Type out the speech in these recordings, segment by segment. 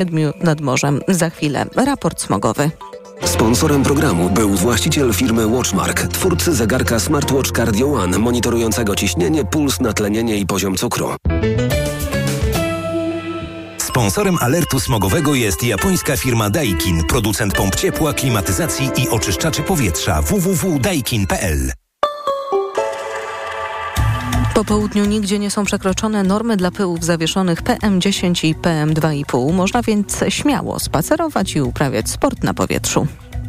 siedmiu nad morzem. Za chwilę raport smogowy. Sponsorem programu był właściciel firmy Watchmark, twórcy zegarka Smartwatch Cardio One, monitorującego ciśnienie, puls, natlenienie i poziom cukru. Sponsorem alertu smogowego jest japońska firma Daikin, producent pomp ciepła, klimatyzacji i oczyszczaczy powietrza www.daikin.pl. Po południu nigdzie nie są przekroczone normy dla pyłów zawieszonych PM10 i PM2,5. Można więc śmiało spacerować i uprawiać sport na powietrzu.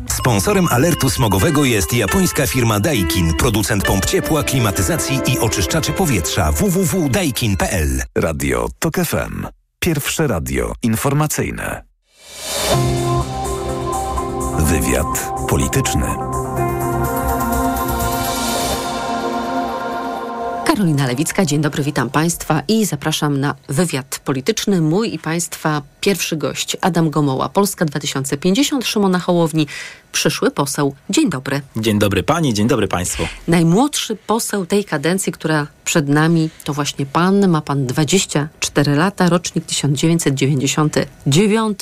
Sponsorem alertu smogowego jest japońska firma Daikin, producent pomp ciepła, klimatyzacji i oczyszczaczy powietrza www.daikin.pl. Radio TOK FM. Pierwsze radio informacyjne. Wywiad polityczny. Karolina Lewicka, dzień dobry, witam Państwa i zapraszam na wywiad polityczny. Mój i Państwa pierwszy gość, Adam Gomoła, Polska 2050, Szymona Hołowni, przyszły poseł. Dzień dobry. Dzień dobry Pani, dzień dobry Państwu. Najmłodszy poseł tej kadencji, która przed nami, to właśnie Pan. Ma Pan 24 lata, rocznik 1999.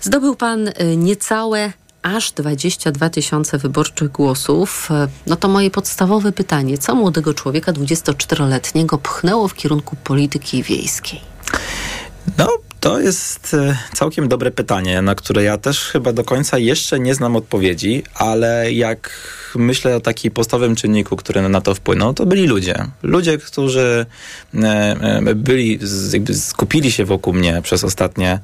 Zdobył Pan y, niecałe aż 22 tysiące wyborczych głosów. No to moje podstawowe pytanie, co młodego człowieka 24-letniego pchnęło w kierunku polityki wiejskiej? No, to jest e, całkiem dobre pytanie, na które ja też chyba do końca jeszcze nie znam odpowiedzi, ale jak myślę o takim podstawowym czynniku, który na to wpłynął, to byli ludzie. Ludzie, którzy e, e, byli, skupili się wokół mnie przez ostatnie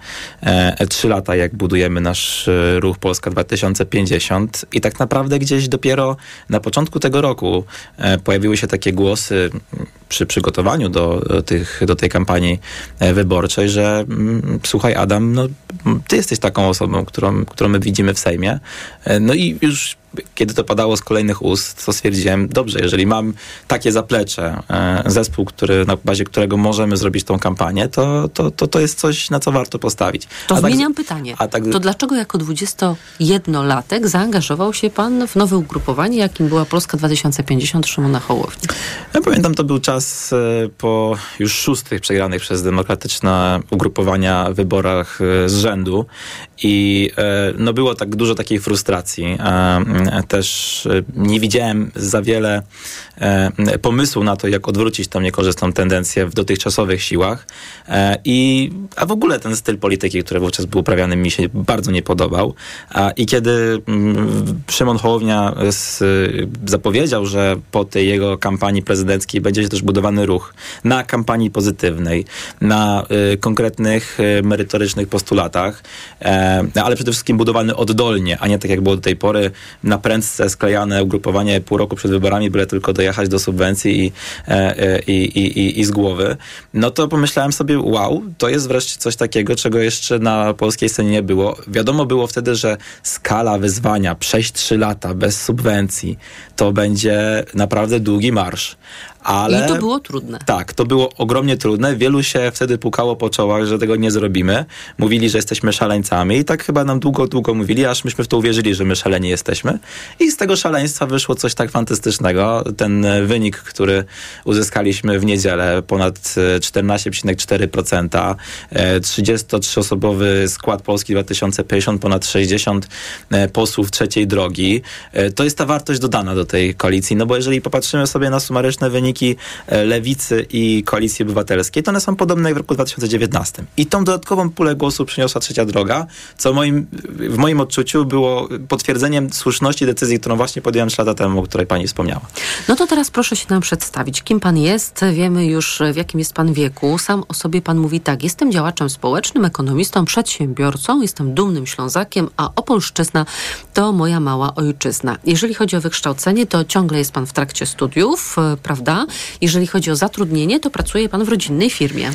trzy lata, jak budujemy nasz ruch Polska 2050 i tak naprawdę gdzieś dopiero na początku tego roku pojawiły się takie głosy przy przygotowaniu do, tych, do tej kampanii wyborczej, że mm, słuchaj Adam, no, ty jesteś taką osobą, którą, którą my widzimy w Sejmie. No i już kiedy to padało z kolejnych ust, to stwierdziłem, dobrze, jeżeli mam takie zaplecze, e, zespół, który, na bazie którego możemy zrobić tą kampanię, to, to, to, to jest coś, na co warto postawić. To a tak zmieniam tak, pytanie. Tak, to dlaczego jako 21-latek zaangażował się pan w nowe ugrupowanie, jakim była Polska 2050 Szymona Hołowni? Ja pamiętam, to był czas e, po już szóstych przegranych przez demokratyczne ugrupowania wyborach e, z rzędu i no, było tak dużo takiej frustracji też e, nie widziałem za wiele e, pomysłu na to, jak odwrócić tą niekorzystną tendencję w dotychczasowych siłach. E, I, a w ogóle ten styl polityki, który wówczas był uprawiany, mi się bardzo nie podobał. I kiedy mm, Szymon Hołownia zapowiedział, że po tej jego kampanii prezydenckiej będzie też budowany ruch na kampanii pozytywnej, na konkretnych merytorycznych postulatach, ale przede wszystkim budowany oddolnie, a nie tak jak było do tej pory na prędce sklejane ugrupowanie pół roku przed wyborami, byle tylko dojechać do subwencji i, e, e, i, i, i, i z głowy, no to pomyślałem sobie, wow, to jest wreszcie coś takiego, czego jeszcze na polskiej scenie nie było. Wiadomo było wtedy, że skala wyzwania, przejść trzy lata bez subwencji, to będzie naprawdę długi marsz. Ale, I to było trudne. Tak, to było ogromnie trudne. Wielu się wtedy pukało po czołach, że tego nie zrobimy. Mówili, że jesteśmy szaleńcami i tak chyba nam długo, długo mówili, aż myśmy w to uwierzyli, że my szaleni jesteśmy. I z tego szaleństwa wyszło coś tak fantastycznego. Ten wynik, który uzyskaliśmy w niedzielę, ponad 14,4%, 33-osobowy e, skład Polski 2050, ponad 60 e, posłów trzeciej drogi. E, to jest ta wartość dodana do tej koalicji, no bo jeżeli popatrzymy sobie na sumaryczne wyniki, wyniki e, Lewicy i Koalicji Obywatelskiej, to one są podobne jak w roku 2019. I tą dodatkową pulę głosu przyniosła Trzecia Droga, co moim, w moim odczuciu było potwierdzeniem słuszności decyzji, którą właśnie podjąłem 3 lata temu, o której pani wspomniała. No to teraz proszę się nam przedstawić. Kim pan jest? Wiemy już, w jakim jest pan wieku. Sam o sobie pan mówi tak. Jestem działaczem społecznym, ekonomistą, przedsiębiorcą, jestem dumnym Ślązakiem, a Opolszczyzna to moja mała ojczyzna. Jeżeli chodzi o wykształcenie, to ciągle jest pan w trakcie studiów, e, prawda? Jeżeli chodzi o zatrudnienie, to pracuje pan w rodzinnej firmie.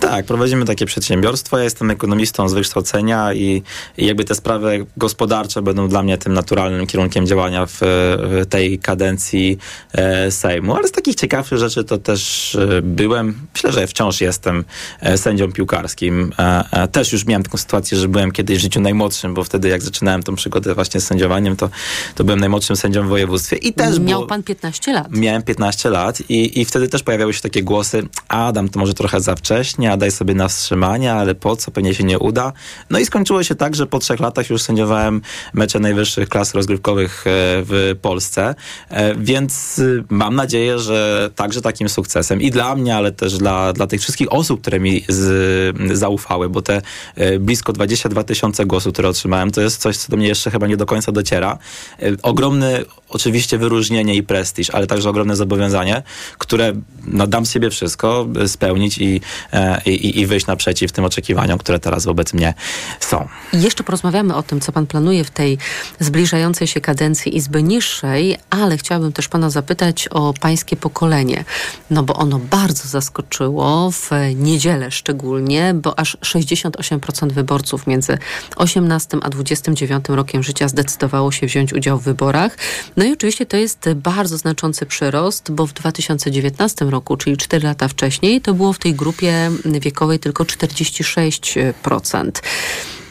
Tak, prowadzimy takie przedsiębiorstwo. Ja jestem ekonomistą z wykształcenia i, i jakby te sprawy gospodarcze będą dla mnie tym naturalnym kierunkiem działania w, w tej kadencji e, Sejmu. Ale z takich ciekawszych rzeczy to też e, byłem, myślę, że wciąż jestem e, sędzią piłkarskim. E, e, też już miałem taką sytuację, że byłem kiedyś w życiu najmłodszym, bo wtedy jak zaczynałem tą przygodę właśnie z sędziowaniem, to, to byłem najmłodszym sędzią w województwie. I też Miał było, pan 15 lat. Miałem 15 lat I, I wtedy też pojawiały się takie głosy, Adam, to może trochę za wcześnie, a daj sobie na wstrzymanie, ale po co, pewnie się nie uda. No i skończyło się tak, że po trzech latach już sędziowałem mecze najwyższych klas rozgrywkowych e, w Polsce, e, więc y, mam nadzieję, że także takim sukcesem i dla mnie, ale też dla, dla tych wszystkich osób, które mi z, zaufały, bo te e, blisko 22 tysiące głosów, które otrzymałem, to jest coś, co do mnie jeszcze chyba nie do końca dociera. Ogromny oczywiście wyróżnienie i prestiż, ale także ogromne zobowiązanie, które no, dam z siebie wszystko spełnić i, i, i wyjść naprzeciw tym oczekiwaniom, które teraz wobec mnie są. Jeszcze porozmawiamy o tym, co pan planuje w tej zbliżającej się kadencji Izby Niższej, ale chciałabym też pana zapytać o pańskie pokolenie, no bo ono bardzo zaskoczyło w niedzielę szczególnie, bo aż 68% wyborców między 18 a 29 rokiem życia zdecydowało się wziąć udział w wyborach. No i oczywiście to jest bardzo znaczący przyrost, bo w 2019 roku, czyli 4 lata wcześniej, to było w tej grupie wiekowej tylko 46%.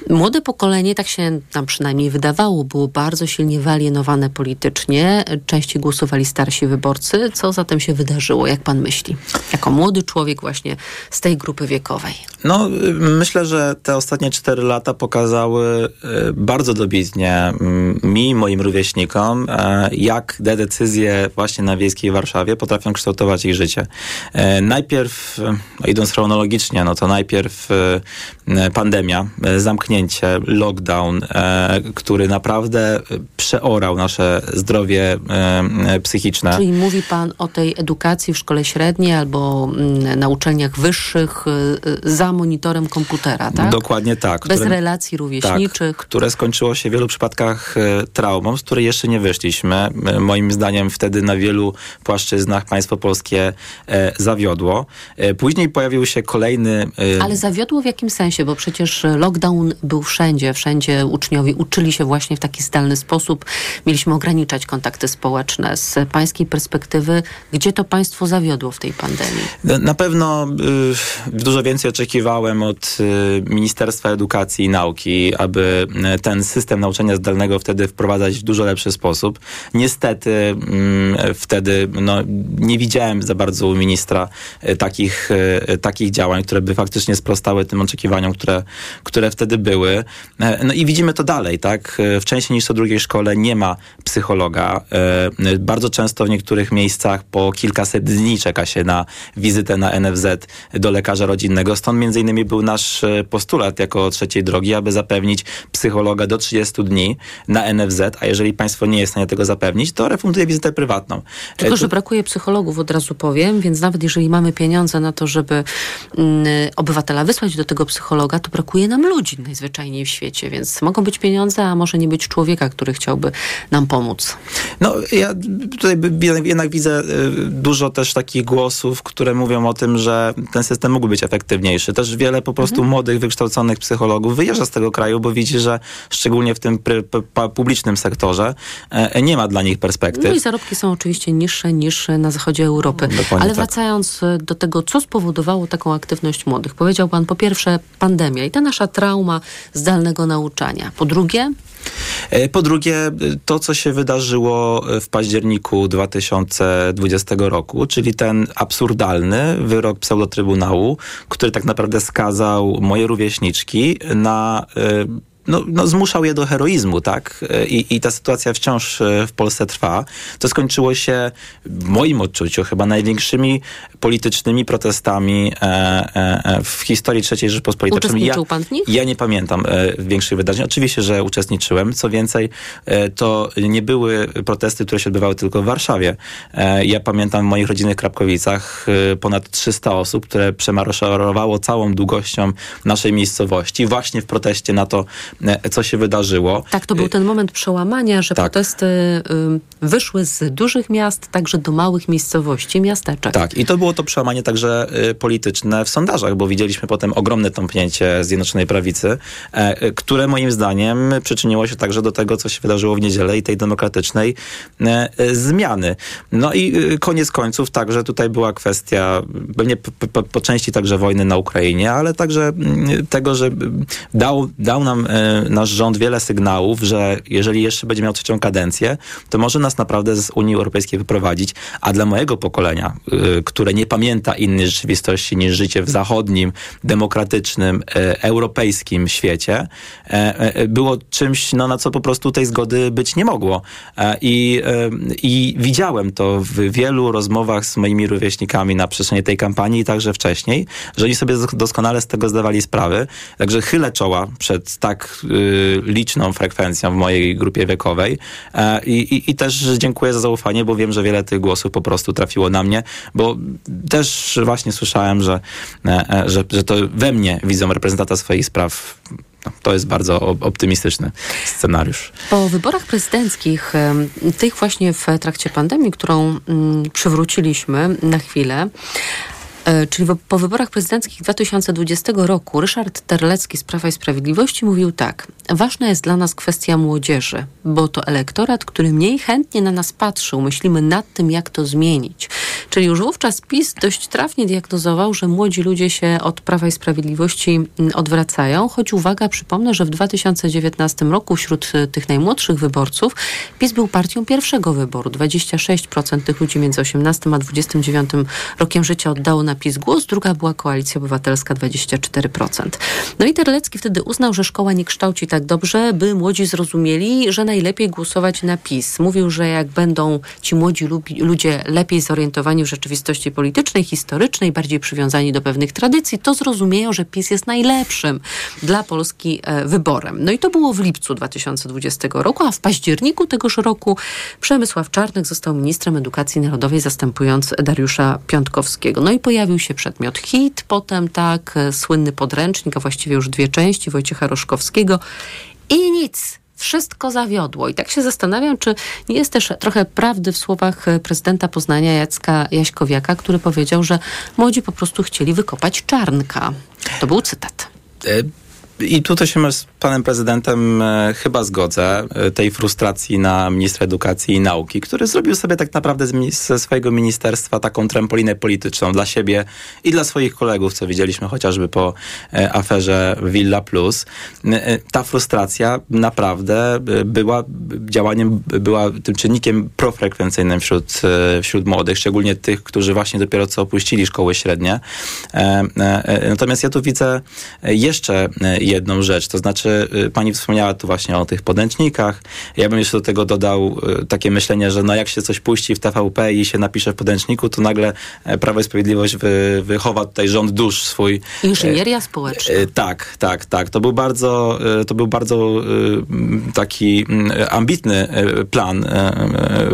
Młode pokolenie, tak się nam przynajmniej wydawało, było bardzo silnie wyalienowane politycznie. Częściej głosowali starsi wyborcy. Co zatem się wydarzyło, jak pan myśli? Jako młody człowiek właśnie z tej grupy wiekowej. No, myślę, że te ostatnie cztery lata pokazały y, bardzo dobitnie mm, mi, moim rówieśnikom, e, jak te decyzje właśnie na wiejskiej Warszawie potrafią kształtować ich życie. E, najpierw, no, idąc chronologicznie, no to najpierw e, pandemia, zamknięcie zamknięcie, lockdown, e, który naprawdę przeorał nasze zdrowie e, psychiczne. Czyli mówi pan o tej edukacji w szkole średniej albo mm, na uczelniach wyższych e, za monitorem komputera, tak? Dokładnie tak. Bez które, relacji rówieśniczych. Tak, które skończyło się w wielu przypadkach traumą, z której jeszcze nie wyszliśmy. Moim zdaniem wtedy na wielu płaszczyznach państwo polskie zawiodło. Później pojawił się kolejny... Ale zawiodło w jakim sensie? Bo przecież lockdown był wszędzie. Wszędzie uczniowie uczyli się właśnie w taki zdalny sposób. Mieliśmy ograniczać kontakty społeczne. Z pańskiej perspektywy, gdzie to państwo zawiodło w tej pandemii? Na pewno y, dużo więcej oczekiwałem od y, Ministerstwa Edukacji i Nauki, aby y, ten system nauczania zdalnego wtedy wprowadzać w dużo lepszy sposób. Niestety y, wtedy no, nie widziałem za bardzo u ministra y, takich, y, takich działań, które by faktycznie sprostały tym oczekiwaniom, które, które wtedy były były. E, no i widzimy to dalej, tak? E, wcześniej niż co drugiej szkole nie ma psychologa. E, bardzo często w niektórych miejscach po kilkaset dni czeka się na wizytę na NFZ do lekarza rodzinnego. Stąd między innymi był nasz postulat jako trzeciej drogi, aby zapewnić psychologa do 30 dni na NFZ, a jeżeli państwo nie jest w stanie tego zapewnić, to refunduje wizytę prywatną. Tylko, że brakuje psychologów, od razu powiem, więc nawet jeżeli mamy pieniądze na to, żeby mm, obywatela wysłać do tego psychologa, to brakuje nam ludzi najzwyczajniej w świecie, więc mogą być pieniądze, a może nie być człowieka, który chciałby nam pomóc. No, ja tutaj jednak widzę y, dużo też takich głosów, które mówią o tym, że ten system mógł być efektywniejszy. Też wiele po prostu mhm. młodych, wykształconych psychologów wyjeżdża z tego kraju, bo widzi, że szczególnie w tym publicznym sektorze e, nie ma dla nich perspektyw. No i zarobki są oczywiście niższe niż na zachodzie Europy. Dokładnie Ale tak. wracając y, do tego, co spowodowało taką aktywność młodych. Powiedział pan po pierwsze pandemia i ta nasza trauma zdalnego nauczania. Po drugie? E, po drugie, to, co się wydarzyło w październiku 2020 roku, czyli ten absurdalny wyrok pseudotrybunału, który tak naprawdę skazał moje rówieśniczki na e, no, no, zmuszał je do heroizmu, tak? I, I ta sytuacja wciąż e, w Polsce trwa. To skończyło się w moim odczuciu chyba największymi politycznymi protestami e, e, w historii III Rzeczypospolitej. Uczestniczył pan w nich? Ja nie pamiętam większych wydarzeń. Oczywiście, że uczestniczyłem. Co więcej, to nie były protesty, które się odbywały tylko w Warszawie. ja pamiętam w moich rodzinnych Krapkowicach ponad 300 osób, które przemarszowało całą długością naszej miejscowości właśnie w proteście na to, co się wydarzyło. Tak, to był e, ten moment przełamania, że tak. protesty wyszły z dużych miast także do małych miejscowości, miasteczek. Tak, i to było to przełamanie także y, polityczne w sondażach, bo widzieliśmy potem ogromne tąpnięcie Zjednoczonej Prawicy, e, które moim zdaniem przyczyniło się także do tego, co się wydarzyło w niedzielę i tej demokratycznej zmiany. No i y, koniec końców także tutaj była kwestia pewnie po, po, po części także wojny na Ukrainie, ale także mm, tego, że dał, dał nam nasz rząd wiele sygnałów, że jeżeli jeszcze będzie miał trzecią kadencję, to może nas naprawdę z Unii Europejskiej wyprowadzić. A dla mojego pokolenia, które nie pamięta innej rzeczywistości niż życie w zachodnim, demokratycznym, europejskim świecie, było czymś, no, na co po prostu tej zgody być nie mogło. I, I widziałem to w wielu rozmowach z moimi rówieśnikami na przestrzeni tej kampanii i także wcześniej, że oni sobie doskonale z tego zdawali sprawy. Także chylę czoła przed tak y, liczną frekwencją w mojej grupie wiekowej e, i, i, i, też dziękuję za zaufanie, bo wiem, że wiele tych głosów po prostu trafiło na mnie, bo też właśnie słyszałem, że, e, e że, że to we mnie widzą reprezentanta swoich spraw no, to jest bardzo optymistyczny scenariusz. Po wyborach prezydenckich, tych właśnie w trakcie pandemii, którą mm, przywróciliśmy na chwilę, czyli po wyborach prezydenckich 2020 roku Ryszard Terlecki z Prawa i Sprawiedliwości mówił tak. Ważna jest dla nas kwestia młodzieży, bo to elektorat, który mniej chętnie na nas patrzył. Myślimy nad tym, jak to zmienić. Czyli już wówczas PiS dość trafnie diagnozował, że młodzi ludzie się od Prawa i Sprawiedliwości mm, odwracają, choć uwaga, przypomnę, że w 2019 roku wśród e, tych najmłodszych wyborców PiS był partią pierwszego wyboru. 26% tych ludzi między 18 a 29 rokiem życia oddało na PiS głos, druga była Koalicja Obywatelska 24%. No i Terlecki wtedy uznał, że szkoła nie kształci tak dobrze, by młodzi zrozumieli, że najlepiej głosować na PiS. Mówił, że jak będą ci młodzi ludzie lepiej zorientowani w rzeczywistości politycznej, historycznej, bardziej przywiązani do pewnych tradycji, to zrozumieją, że PiS jest najlepszym dla Polski e, wyborem. No i to było w lipcu 2020 roku, a w październiku tegoż roku Przemysław Czarnek został ministrem edukacji narodowej, zastępując Dariusza Piątkowskiego. No i pojawił pojawił się przedmiot hit, potem tak, e, słynny podręcznik, a właściwie już dwie części Wojciecha Roszkowskiego i nic. Wszystko zawiodło. I tak się zastanawiam, czy nie jest też trochę prawdy w słowach e, prezydenta Poznania Jacka Jaśkowiaka, który powiedział, że młodzi po prostu chcieli wykopać czarnka. To był cytat. I tutaj się z panem prezydentem e, chyba zgodzę, e, tej frustracji na ministra edukacji i nauki, który zrobił sobie tak naprawdę ze swojego ministerstwa taką trampolinę polityczną dla siebie i dla swoich kolegów, co widzieliśmy chociażby po e, aferze Villa Plus. Ta frustracja naprawdę była działaniem, była tym czynnikiem profrekwencyjnym wśród, wśród młodych, szczególnie tych, którzy właśnie dopiero co opuścili szkoły średnie. Natomiast ja tu widzę jeszcze jedną rzecz, to znaczy Y, pani wspomniała tu właśnie o tych podręcznikach. Ja bym jeszcze do tego dodał y, takie myślenie, że no jak się coś puści w TVP i się napisze w podręczniku, to nagle e, Prawo i Sprawiedliwość wy, wychowa tutaj rząd dusz swój. Inżynieria społeczna. E, tak, tak, tak. To był bardzo, e, to był bardzo taki ambitny plan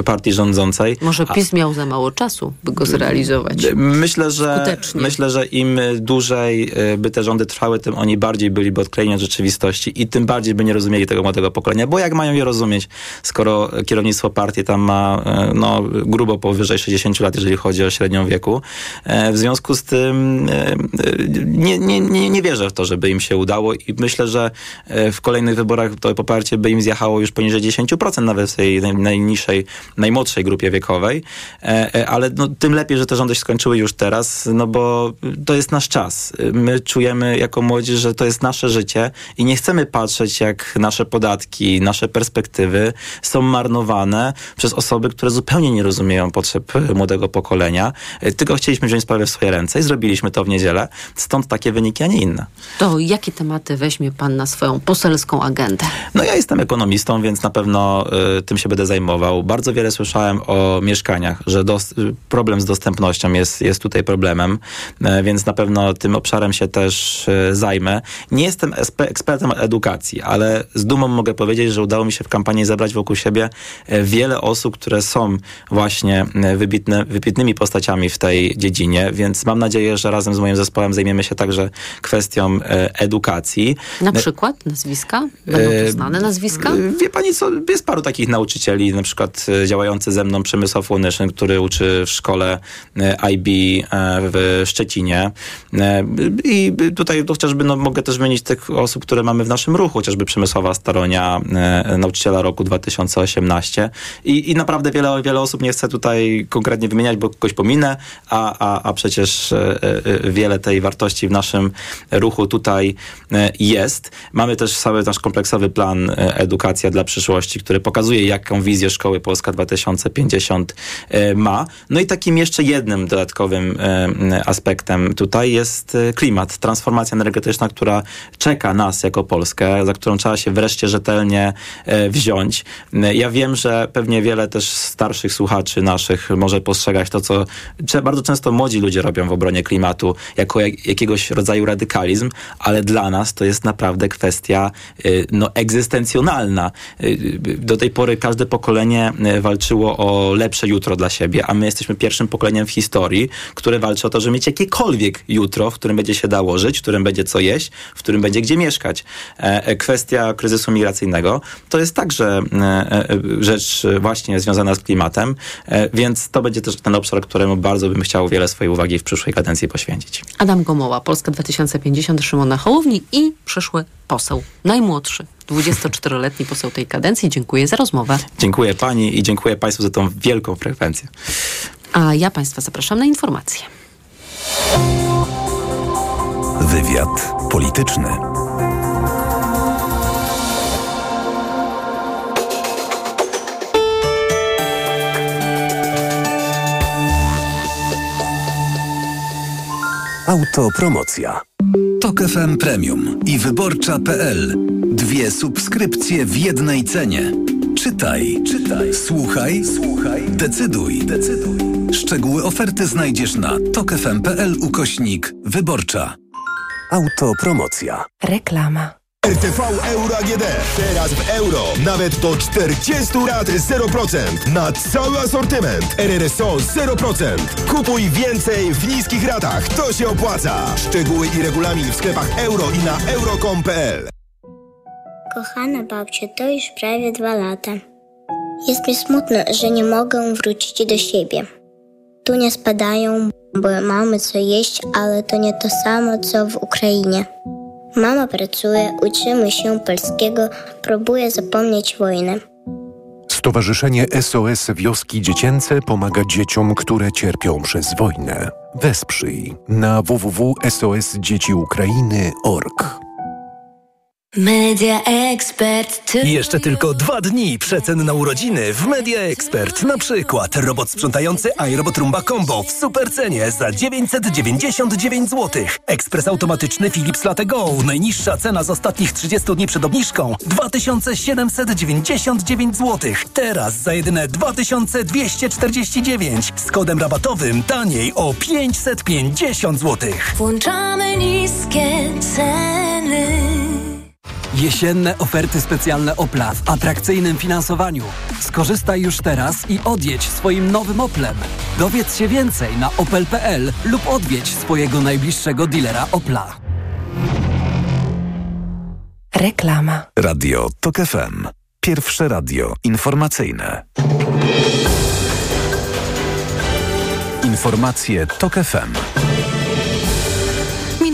partii rządzącej. Może PiS miał za mało czasu, by go zrealizować. Myślę, że, myślę, że im dłużej by te rządy trwały, tym oni bardziej byliby odklejeni od rzeczywistości i tym bardziej by nie rozumieli tego młodego pokolenia, bo jak mają je rozumieć, skoro kierownictwo partii tam ma e, no, grubo powyżej 60 lat, jeżeli chodzi o średnią wieku. E, w związku z tym e, nie, nie, nie, nie wierzę w to, żeby im się udało i myślę, że w kolejnych wyborach to poparcie by im zjechało już poniżej 10%, nawet w tej najniższej, najmłodszej grupie wiekowej. Ale no, tym lepiej, że te rządy się skończyły już teraz, no bo to jest nasz czas. My czujemy jako młodzież, że to jest nasze życie i nie chcemy patrzeć, jak nasze podatki, nasze perspektywy są marnowane przez osoby, które zupełnie nie rozumieją potrzeb młodego pokolenia, e, tylko chcieliśmy wziąć sprawę w swoje ręce i zrobiliśmy to w niedzielę. Stąd takie wyniki, a nie inne. To jakie tematy weźmie pan na swoją poselską agendę? No ja jestem ekonomistą, więc na pewno y, tym się będę zajmował. Bardzo wiele słyszałem o mieszkaniach, że problem z dostępnością jest, jest tutaj problemem, y, więc na pewno tym obszarem się też y, zajmę. Nie jestem ekspertem edukacji, ale z dumą mogę powiedzieć, że udało mi się w kampanii zebrać wokół siebie e, wiele osób, które są właśnie e, wybitne, wybitnymi postaciami w tej dziedzinie, więc mam nadzieję, że razem z moim zespołem zajmiemy się także kwestią e, edukacji. Na przykład nazwiska? Będą znane nazwiska? Wie pani co, jest paru takich nauczycieli, na przykład działający ze mną Przemysław Łonyszyn, który uczy w szkole IB w Szczecinie. I tutaj chociażby no, mogę też wymienić tych osób, które mamy w naszym ruchu, chociażby Przemysława Staronia, e, nauczyciela roku 2018 i, i naprawdę wiele, wiele osób nie chcę tutaj konkretnie wymieniać, bo kogoś pominę, a, a, a przecież e, e, wiele tej wartości w naszym ruchu tutaj jest. Mamy też cały nasz kompleksowy plan edukacja dla przyszłości, który pokazuje, jaką wizję szkoły Polska 2050 e, ma. No i takim jeszcze jednym dodatkowym aspektem tutaj jest klimat, transformacja energetyczna, która czeka nas jako Polskę, za którą trzeba się wreszcie rzetelnie e, wziąć. E, Ja wiem, że pewnie wiele też starszych słuchaczy naszych może postrzegać to, co bardzo często młodzi ludzie robią w obronie klimatu, jako jak, jakiegoś rodzaju radykalizm, ale dla nas to jest naprawdę kwestia y, no, egzystencjonalna. Do tej pory każde pokolenie walczyło o lepsze jutro dla siebie, a my jesteśmy pierwszym pokoleniem w historii, które walczy o to, żeby mieć jakiekolwiek jutro, w którym będzie się dało żyć, w którym będzie co jeść, w którym będzie gdzie mieszkać. E, e, Kwestia kryzysu migracyjnego to jest także e, rzecz właśnie związana z klimatem, więc to będzie też ten obszar, któremu bardzo bym chciał wiele swojej uwagi w przyszłej kadencji poświęcić. Adam Gomoła, Polska 2050, Szymona Hołowni i przyszły poseł, najmłodszy, 24-letni poseł tej kadencji. Dziękuję za rozmowę. Dziękuję pani i dziękuję państwu za tą wielką frekwencję. A ja Państwa zapraszam na informacje. Wywiad polityczny. Autopromocja. Tok FM Premium i Wyborcza.pl. Dwie subskrypcje w jednej cenie. Czytaj, czytaj, słuchaj, słuchaj, decyduj, decyduj. Szczegóły oferty znajdziesz na tokefm.pl ukośnik wyborcza. Autopromocja. Reklama. RTV Euro AGD. Teraz w euro. Nawet do 40 rat 0%. Na cały asortyment. RRSO 0%. Kupuj więcej w niskich ratach. To się opłaca. Szczegóły i regulamin w sklepach euro i na euro.com.pl Kochana babcia, to już prawie dwa lata. Jest mi smutno, że nie mogę wrócić do siebie. Tu nie spadają, bo mamy co jeść, ale to nie to samo, co w Ukrainie. Mama pracuje, uczymy się polskiego, próbuje zapomnieć wojnę. Stowarzyszenie SOS Wioski Dziecięce pomaga dzieciom, które cierpią przez wojnę. Wesprzyj na www.sosdzieciukrainy.org. Media Expert. Jeszcze tylko dwa dni przecen na urodziny w Media Expert. Na przykład robot sprzątający iRobot Rumba Combo w supercenie za 999 zł. Ekspres automatyczny Philips Latte Go. Najniższa cena z ostatnich 30 dni przed obniżką 2799 zł. Teraz za jedyne 2249 z kodem rabatowym taniej o 550 zł. Włączamy niskie ceny. Jesienne oferty specjalne Opla w atrakcyjnym finansowaniu. Skorzystaj już teraz i odjedź swoim nowym Oplem. Dowiedz się więcej na opel.pl lub odwiedź swojego najbliższego dealera Opla. Reklama. Radio TOK FM. Pierwsze radio informacyjne. Informacje TOK FM.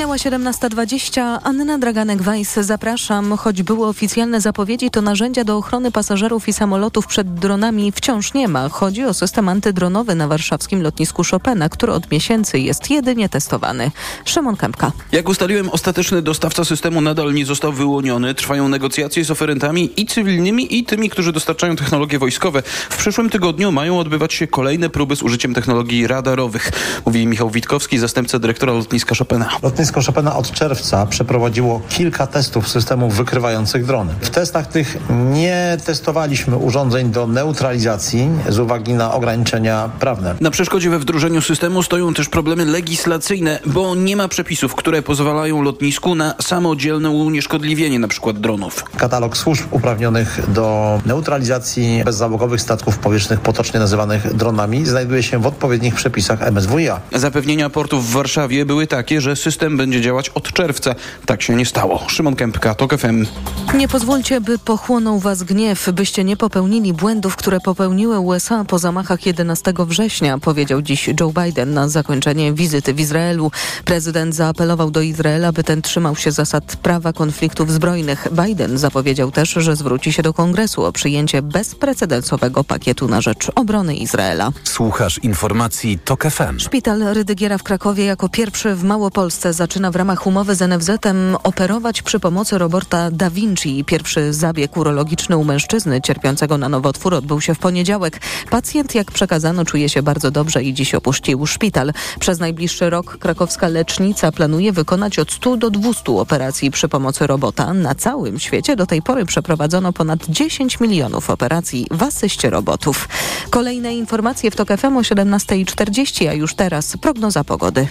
Minęła 17.20. Anna Draganek-Weiss, zapraszam. Choć były oficjalne zapowiedzi, to narzędzia do ochrony pasażerów i samolotów przed dronami wciąż nie ma. Chodzi o system antydronowy na warszawskim lotnisku Chopina, który od miesięcy jest jedynie testowany. Szymon Kępka. Jak ustaliłem, ostateczny dostawca systemu nadal nie został wyłoniony. Trwają negocjacje z oferentami i cywilnymi, i tymi, którzy dostarczają technologie wojskowe. W przyszłym tygodniu mają odbywać się kolejne próby z użyciem technologii radarowych, mówi Michał Witkowski, zastępca dyrektora lotniska Chopina. Lotnisko Chopina od czerwca przeprowadziło kilka testów systemów wykrywających drony. W testach tych nie testowaliśmy urządzeń do neutralizacji z uwagi na ograniczenia prawne. Na przeszkodzie we wdrożeniu systemu stoją też problemy legislacyjne, bo nie ma przepisów, które pozwalają lotnisku na samodzielne unieszkodliwienie np. dronów. Katalog służb uprawnionych do neutralizacji bezzałogowych statków powietrznych, potocznie nazywanych dronami, znajduje się w odpowiednich przepisach MSWiA. Zapewnienia portów w Warszawie były takie, że system będzie działać od czerwca. Tak się nie stało. Szymon Kępka, TOK FM. Nie pozwólcie, by pochłonął was gniew, byście nie popełnili błędów, które popełniły USA po zamachach 11 września, powiedział dziś Joe Biden na zakończenie wizyty w Izraelu. Prezydent zaapelował do Izraela, by ten trzymał się zasad prawa konfliktów zbrojnych. Biden zapowiedział też, że zwróci się do kongresu o przyjęcie bezprecedensowego pakietu na rzecz obrony Izraela. Słuchasz informacji TOK FM. Szpital Rydygiera w Krakowie jako pierwszy w Małopolsce zaczyna w ramach umowy z NFZ-em operować przy pomocy robota Da Vinci. Pierwszy zabieg urologiczny u mężczyzny cierpiącego na nowotwór odbył się w poniedziałek. Pacjent, jak przekazano, czuje się bardzo dobrze i dziś opuścił szpital. Przez najbliższy rok krakowska lecznica planuje wykonać od 100 do 200 operacji przy pomocy robota. Na całym świecie do tej pory przeprowadzono ponad 10 milionów operacji w asyście robotów. Kolejne informacje w TOK FM o 17.40, a już teraz prognoza pogody.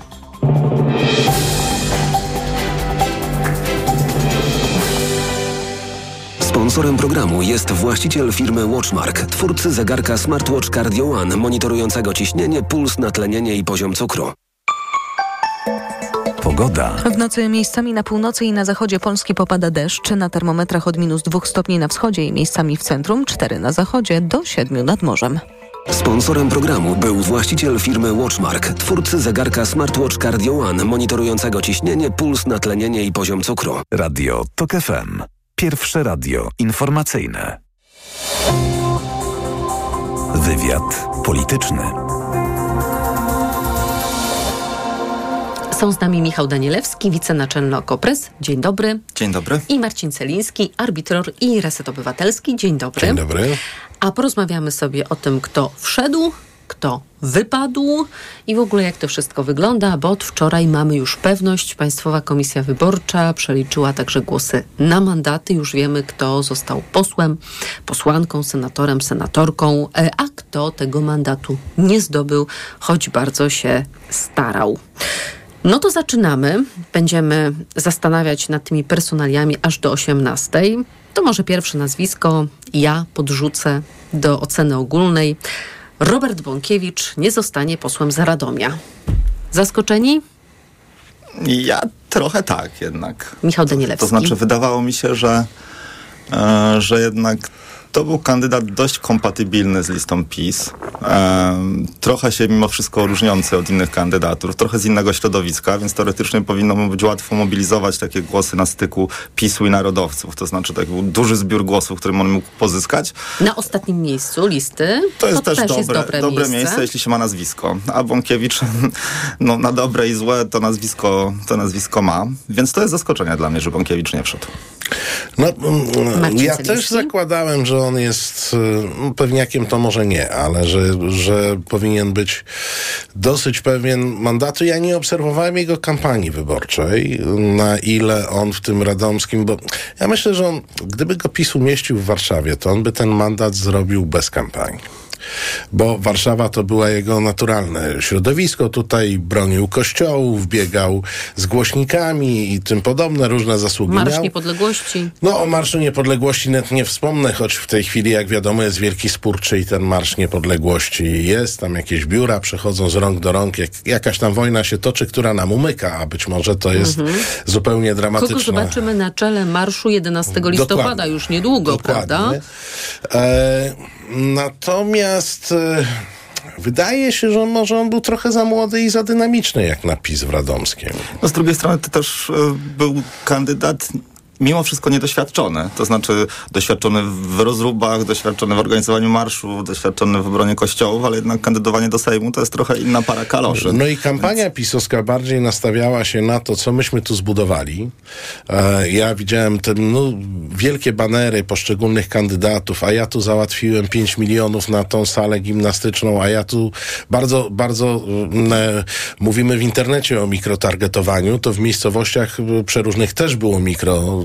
Sponsorem programu jest właściciel firmy Watchmark, twórcy zegarka Smartwatch Cardio One, monitorującego ciśnienie, puls, natlenienie i poziom cukru. Pogoda. W nocy miejscami na północy i na zachodzie Polski popada deszcz. Na termometrach od minus 2 stopni na wschodzie i miejscami w centrum, 4 na zachodzie, do 7 nad morzem. Sponsorem programu był właściciel firmy Watchmark, twórcy zegarka Smartwatch Cardio One, monitorującego ciśnienie, puls, natlenienie i poziom cukru. Radio TOK FM. Pierwsze radio informacyjne. Wywiad polityczny. Są z nami Michał Danielewski, wicenaczelny Okopres. Dzień dobry. Dzień dobry. I Marcin Celiński, arbitror i Reset Obywatelski. Dzień dobry. Dzień dobry. A porozmawiamy sobie o tym, kto wszedł, kto wypadł i w ogóle jak to wszystko wygląda, bo od wczoraj mamy już pewność. Państwowa Komisja Wyborcza przeliczyła także głosy na mandaty. Już wiemy, kto został posłem, posłanką, senatorem, senatorką, e, a kto tego mandatu nie zdobył, choć bardzo się starał. No to zaczynamy. Będziemy zastanawiać nad tymi personaliami aż do 18. To może pierwsze nazwisko ja podrzucę do oceny ogólnej. Robert Bąkiewicz nie zostanie posłem za Radomia. Zaskoczeni? Ja trochę tak jednak. Michał Danielewski. To znaczy wydawało mi się, że, e, że jednak to był kandydat dość kompatybilny z listą PiS. E, trochę się mimo wszystko różniący od innych kandydatur, trochę z innego środowiska, więc teoretycznie powinno mu być łatwo mobilizować takie głosy na styku PiSu i narodowców. To znaczy tak był duży zbiór głosów, który on mógł pozyskać. Na ostatnim miejscu listy. To jest też, też dobre, jest dobre, dobre miejsce. miejsce, jeśli się ma nazwisko. A Bąkiewicz no, na dobre i złe to nazwisko, to nazwisko ma. Więc to jest zaskoczenie dla mnie, że Bąkiewicz nie wszedł. No, mm, ja też zakładałem, że on jest y, pewniakiem, to może nie, ale że, że powinien być dosyć pewien mandatu. Ja nie obserwowałem jego kampanii wyborczej, na ile on w tym radomskim, bo ja myślę, że on, gdyby go PiS umieścił w Warszawie, to on by ten mandat zrobił bez kampanii bo Warszawa to była jego naturalne środowisko. Tutaj bronił kościołów, biegał z głośnikami i tym podobne, różne zasługi Marsz miał. Niepodległości. No o Marszu Niepodległości net nie wspomnę, choć w tej chwili, jak wiadomo, jest wielki spór, czy i ten Marsz Niepodległości jest. Tam jakieś biura przechodzą z rąk do rąk. Jak, jakaś tam wojna się toczy, która nam umyka, a być może to jest Mhm. zupełnie Kogo dramatyczne. zobaczymy na czele marszu 11 listopada Dokładnie. już niedługo, prawda? E, natomiast e, wydaje się, że może on był trochę za młody i za dynamiczny, jak na PiS w Radomskiem. No z drugiej strony to też e, był kandydat mimo wszystko niedoświadczony. To znaczy doświadczony w rozróbach, doświadczony w organizowaniu marszu, doświadczony w obronie kościołów, ale jednak kandydowanie do Sejmu to jest trochę inna para kaloszy. No i kampania pisowska bardziej nastawiała się na to, co myśmy tu zbudowali. E, ja widziałem te no, wielkie banery poszczególnych kandydatów, a ja tu załatwiłem 5 milionów na tą salę gimnastyczną, a ja tu bardzo, bardzo mm, e, mówimy w internecie o mikrotargetowaniu, to w miejscowościach e, przeróżnych też było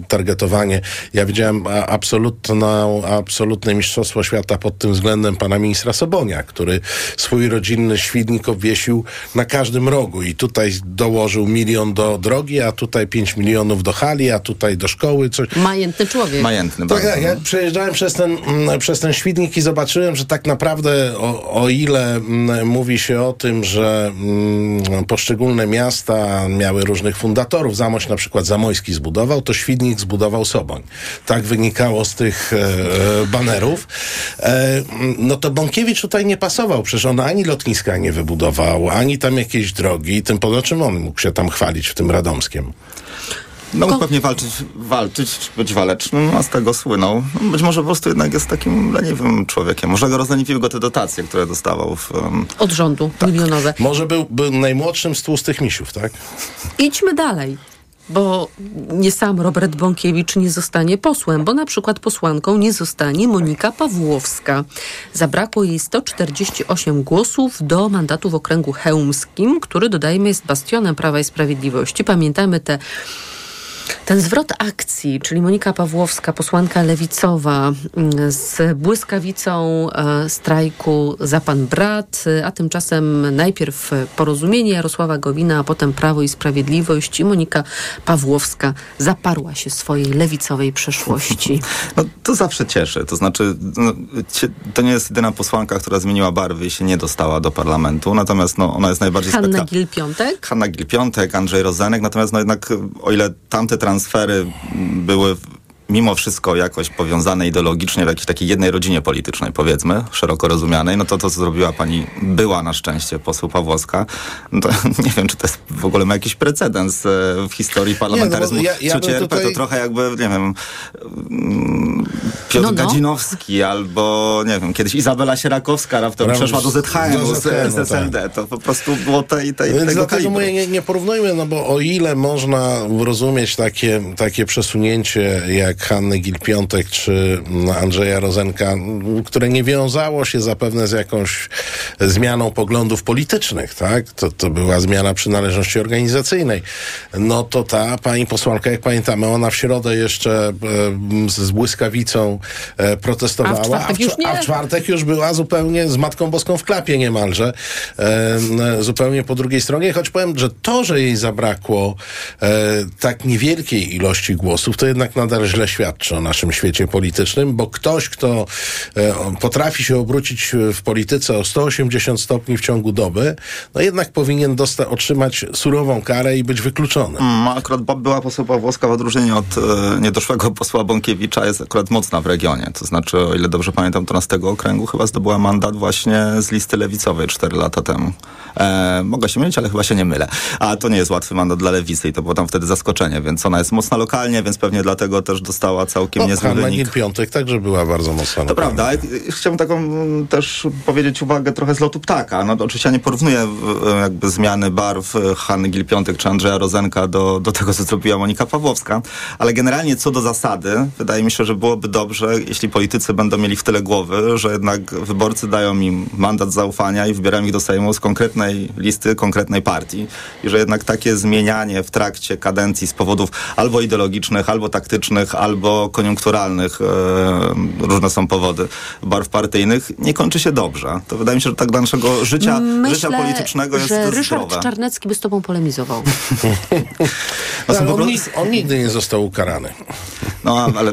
mikrotargetowanie. Ja widziałem absolutną, absolutne mistrzostwo świata pod tym względem pana ministra Sobonia, który swój rodzinny świdnik obwiesił na każdym rogu i tutaj dołożył milion do drogi, a tutaj 5 milionów do hali, a tutaj do szkoły. Coś. Majętny człowiek. Majętny Tak, tak, ja przejeżdżałem przez ten, mm, przez ten świdnik i zobaczyłem, że tak naprawdę o, o ile mm, mówi się o tym, że mm, poszczególne miasta miały różnych fundatorów, Zamość na przykład Zamojski zbudował, to Świdnik pomnik zbudował Soboń. Tak wynikało z tych e, e, banerów. E, no to Bąkiewicz tutaj nie pasował, przecież on ani lotniska nie wybudował, ani tam jakieś drogi, tym poza czym on mógł się tam chwalić w tym Radomskiem. No mógł pewnie walczyć, walczyć, być walecznym, a z tego słynął. No, Być może po prostu jednak jest takim leniwym człowiekiem. Może go rozleniwiły go te dotacje, które dostawał w... Um... Od rządu, milionowe. Może był, był najmłodszym z tłustych misiów, tak? Idźmy dalej. Bo nie sam Robert Bąkiewicz nie zostanie posłem, bo na przykład posłanką nie zostanie Monika Pawłowska. Zabrakło jej 148 głosów do mandatu w okręgu chełmskim, który dodajmy jest bastionem Prawa i Sprawiedliwości. Pamiętamy te ten zwrot akcji, czyli Monika Pawłowska, posłanka lewicowa mm, z błyskawicą e, strajku za pan brat, a tymczasem najpierw porozumienie Jarosława Gowina, a potem Prawo i Sprawiedliwość i Monika Pawłowska zaparła się swojej lewicowej przeszłości. No, to zawsze cieszy. To znaczy, no, to nie jest jedyna posłanka, która zmieniła barwy i się nie dostała do parlamentu. Natomiast no, ona jest najbardziej Hanna spekta- Gil-Piątek? Hanna Gil-Piątek, Andrzej Rozenek. Natomiast no, jednak o ile tamte transfery były mimo wszystko jakoś powiązane ideologicznie w jakiejś takiej jednej rodzinie politycznej, powiedzmy, szeroko rozumianej, no to to, co zrobiła pani była na szczęście poseł Pawłowska, no to nie wiem, czy to jest w ogóle ma jakiś precedens e, w historii parlamentaryzmu. Nie, no ja- ja tutaj- to trochę jakby, nie wiem, mm, Piotr No, no. Gadzinowski albo, nie wiem, kiedyś Izabela Sierakowska raptem Brawo, przeszła do ZHM, do z, ZHM-u, z SLD. To po prostu było tej, tej, Więc tego dlatego kalibru. mówię, nie, nie porównujmy, no bo o ile można rozumieć takie, takie przesunięcie jak Hanny Gil-Piątek czy Andrzeja Rozenka, które nie wiązało się zapewne z jakąś zmianą poglądów politycznych, tak? To, to była zmiana przynależności organizacyjnej. No to ta pani posłanka, jak pamiętamy, ona w środę jeszcze e, z, błyskawicą e, protestowała, A w czwartek w, już a w czwartek już była zupełnie z Matką Boską w klapie niemalże, e, zupełnie po drugiej stronie, choć powiem, że to, że jej zabrakło tak niewielkiej ilości głosów, to jednak nadal źle świadczy o naszym świecie politycznym, bo ktoś, kto e, potrafi się obrócić w polityce o 180 stopni w ciągu doby, no jednak powinien dosta- otrzymać surową karę i być wykluczony. Mm, akurat Bob była poseł Pawłowska w odróżnieniu od e, niedoszłego posła Bąkiewicza jest akurat mocna w regionie. To znaczy, o ile dobrze pamiętam, to na z tego okręgu chyba zdobyła mandat właśnie z listy lewicowej 4 lata temu. E, mogę się mylić, ale chyba się nie mylę. A to nie jest łatwy mandat dla lewicy i to było tam wtedy zaskoczenie, więc ona jest mocna lokalnie, więc pewnie dlatego też dostała całkiem No, niezły Hanna wynik. Gil-Piątek także była bardzo mocna. To prawda. Chciałbym taką mm, też powiedzieć uwagę trochę z lotu ptaka. No, oczywiście ja nie porównuję e, jakby zmiany barw e, Hanny Gil-Piątek czy Andrzeja Rozenka do, do tego, co zrobiła Monika Pawłowska, ale generalnie co do zasady, wydaje mi się, że byłoby dobrze, jeśli politycy będą mieli w tyle głowy, że jednak wyborcy dają im mandat zaufania i wybierają ich do Sejmu z konkretnej listy, konkretnej partii i że jednak takie zmienianie w trakcie kadencji z powodów albo ideologicznych, albo taktycznych, albo koniunkturalnych, e, różne są powody barw partyjnych, nie kończy się dobrze. To wydaje mi się, że tak dla naszego życia, życia Myślę, politycznego jest że Ryszard zdrowe. Czarnecki by z tobą polemizował. Ale on, nig- on nigdy nie został ukarany. No, ale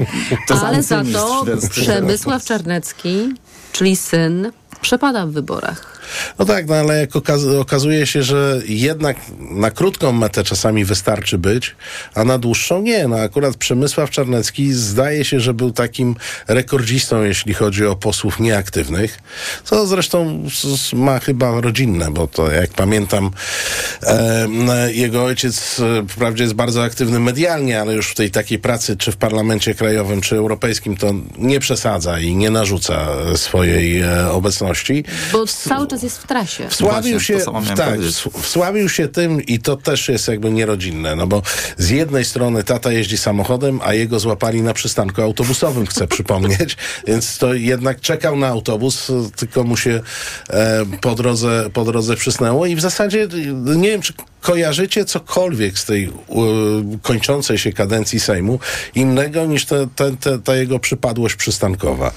to jest Ale za to Przemysław Czarnecki, czyli syn, przepada w wyborach. No tak, no ale jak okaz- okazuje się, że jednak na krótką metę czasami wystarczy być, a na dłuższą nie. No akurat Przemysław Czarnecki zdaje się, że był takim rekordzistą, jeśli chodzi o posłów nieaktywnych, co zresztą ma chyba rodzinne, bo to jak pamiętam, e, jego ojciec e, wprawdzie jest bardzo aktywny medialnie, ale już w tej takiej pracy, czy w parlamencie krajowym, czy europejskim, to nie przesadza i nie narzuca swojej e, obecności. Bo cały czas jest w trasie. Wsławił się, tak, ws- wsławił się tym i to też jest jakby nierodzinne, no bo z jednej strony tata jeździ samochodem, a jego złapali na przystanku autobusowym, chcę przypomnieć, więc to jednak czekał na autobus, tylko mu się e, po, drodze, po drodze przysnęło i w zasadzie nie wiem, czy kojarzycie cokolwiek z tej kończącej się kadencji Sejmu innego niż te, te, te, ta jego przypadłość przystankowa.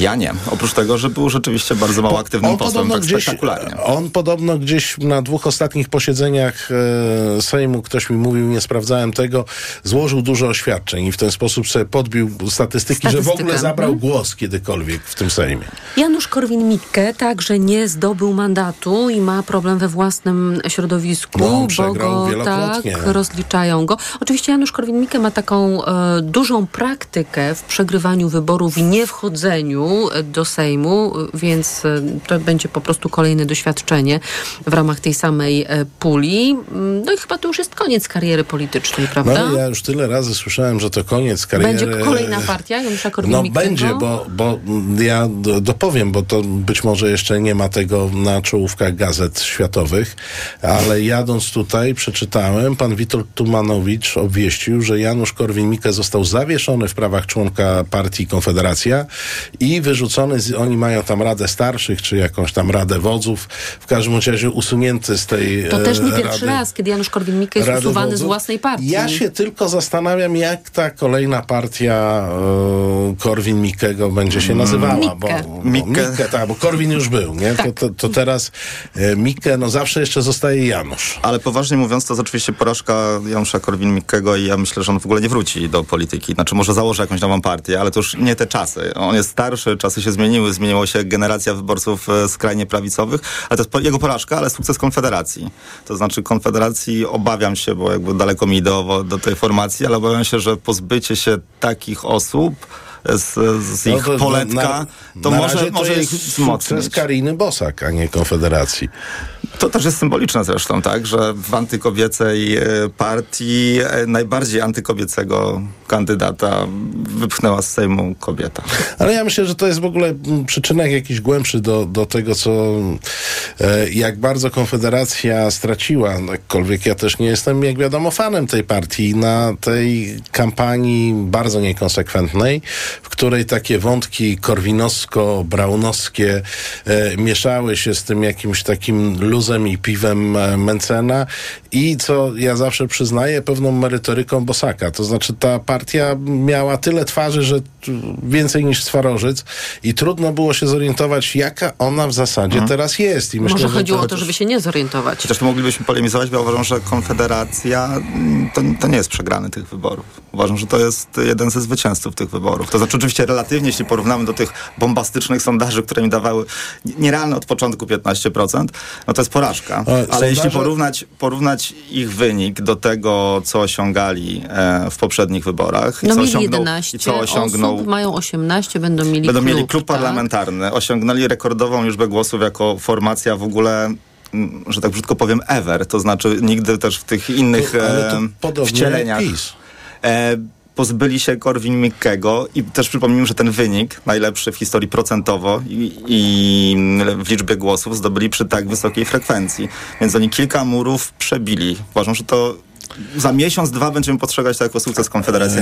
Ja nie. Oprócz tego, że był rzeczywiście bardzo mało aktywnym on posłem, tak gdzieś- spektakularnie. On podobno gdzieś na dwóch ostatnich posiedzeniach e, Sejmu, ktoś mi mówił, nie sprawdzałem tego, złożył dużo oświadczeń i w ten sposób sobie podbił statystyki, że w ogóle zabrał mhm. głos kiedykolwiek w tym Sejmie. Janusz Korwin-Mikke także nie zdobył mandatu i ma problem we własnym środowisku. No on bo przegrał go tak rozliczają go. Oczywiście Janusz Korwin-Mikke ma taką e, dużą praktykę w przegrywaniu wyborów i nie wchodzeniu e, do Sejmu, e, więc e, to będzie po prostu kolejne doświadczenie w ramach tej samej e, puli. Mm, No i chyba to już jest koniec kariery politycznej, prawda? No ja już tyle razy słyszałem, że to koniec kariery. Będzie kolejna partia Janusza No Korwin-Mikkego? będzie, bo, bo ja do- dopowiem, bo to być może jeszcze nie ma tego na czołówkach gazet światowych, ale jadąc tutaj przeczytałem, pan Witold Tumanowicz obwieścił, że Janusz Korwin-Mikke został zawieszony w prawach członka partii Konfederacja i wyrzucony, z, oni mają tam Radę Starszych, czy jakąś tam Radę Wodzów, w każdym razie usunięty z tej To też nie e, pierwszy Rady. raz, kiedy Janusz Korwin-Mikke jest Rady usuwany z Wodzów. własnej partii. Ja się tylko zastanawiam, jak ta kolejna partia e, Korwin-Mikkego będzie się nazywała. Mikke. Bo, bo Mikke, tak, bo Korwin już był, nie? To, to, to teraz e, Mikke, no zawsze jeszcze zostaje Janusz. Ale poważnie mówiąc, to jest oczywiście porażka Janusza Korwin-Mikkego i ja myślę, że on w ogóle nie wróci do polityki. Znaczy może założy jakąś nową partię, ale to już nie te czasy. On jest starszy, czasy się zmieniły, zmieniła się generacja wyborców e, skrajnie prawicowych, ale to jest jego porażka, ale sukces Konfederacji. To znaczy Konfederacji obawiam się, bo jakby daleko mi ideowo do tej formacji, ale obawiam się, że pozbycie się takich osób z, z ich No to- poletka, to na może, razie to może ich wzmocnić. sukces Kariny Bosak, a nie Konfederacji. To też jest symboliczne zresztą, tak, że w antykobiecej e, partii e, najbardziej antykobiecego kandydata wypchnęła z Sejmu kobieta. Ale ja myślę, że to jest w ogóle mm, przyczynek jakiś głębszy do, do tego, co e, jak bardzo Konfederacja straciła, jakkolwiek ja też nie jestem, jak wiadomo, fanem tej partii, na tej kampanii bardzo niekonsekwentnej, w której takie wątki korwinowsko-braunowskie mieszały się z tym jakimś takim luzem i piwem e, Mencena i co ja zawsze przyznaję, pewną merytoryką Bosaka. To znaczy ta partia miała tyle twarzy, że więcej niż Swarożyc i trudno było się zorientować, jaka ona w zasadzie teraz jest. I myślę, Może że chodziło to- o to, żeby się nie zorientować. Chociaż tu moglibyśmy polemizować, bo ja uważam, że Konfederacja mm, to, to nie jest przegrany tych wyborów. Uważam, że to jest jeden ze zwycięzców tych wyborów. To znaczy oczywiście relatywnie, jeśli porównamy do tych bombastycznych sondaży, które mi dawały nierealne od początku 15%, no to jest porażka. Ale Ale jeśli sondaże- porównać, porównać ich wynik do tego, co osiągali e, w poprzednich wyborach i No co mieli osiągnął, 11 i co osiągnął mają 18, będą mieli Będą klub, mieli klub tak? parlamentarny. Osiągnęli rekordową liczbę głosów jako formacja w ogóle mm, że tak brzydko powiem, ever. To znaczy nigdy też w tych innych To- to podobnie wcieleniach. jak PiS. E, pozbyli się Korwin-Mikkego i też przypomnijmy, że ten wynik, najlepszy w historii procentowo i, i w liczbie głosów zdobyli przy tak wysokiej frekwencji. Więc oni kilka murów przebili. Uważam, że to za miesiąc, dwa będziemy postrzegać to jako sukces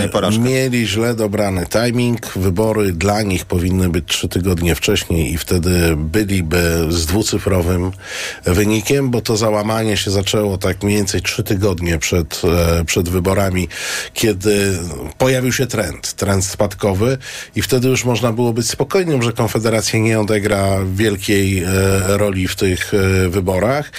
nie porażkę. Mieli źle dobrany timing. Wybory dla nich powinny być trzy tygodnie wcześniej i wtedy byliby z dwucyfrowym wynikiem, bo to załamanie się zaczęło tak mniej więcej trzy tygodnie przed, e, przed wyborami, kiedy pojawił się trend, trend spadkowy i wtedy już można było być spokojnym, że Konfederacja nie odegra wielkiej e, roli w tych e, wyborach.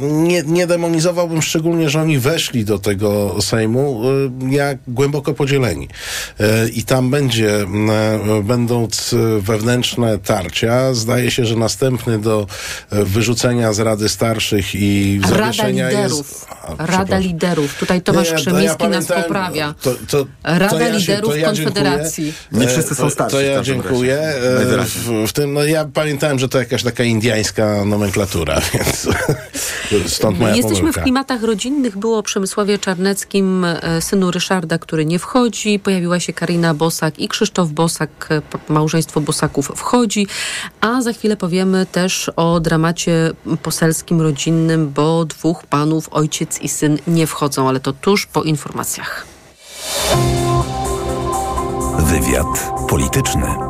Nie, nie demonizowałbym szczególnie, że oni weszli do tego Sejmu e, jak głęboko podzieleni. E, I tam będzie, e, będą wewnętrzne tarcia. Zdaje się, że następny do wyrzucenia z Rady Starszych i Rada zawieszenia liderów. jest... A, Rada liderów. Tutaj Tomasz Nie, to ja Krzemiński nas poprawia. To, to, Rada to ja się- liderów ja Konfederacji. Nie wszyscy są E, starsi To ja dziękuję. E. W, w tym, no ja pamiętałem, że to jakaś taka indyjska nomenklatura, więc stąd moja Jesteśmy pomyłka. w klimatach rodzinnych. Było o Przemysławie Czarneckim, e, synu Ryszarda, który nie wchodzi. Pojawiła się Karina Bosak i Krzysztof Bosak. e, Małżeństwo Bosaków wchodzi. A za chwilę powiemy też o dramacie poselskim, rodzinnym, bo dwóch panów, ojciec i syn, nie wchodzą, ale to tuż po informacjach. Wywiad polityczny.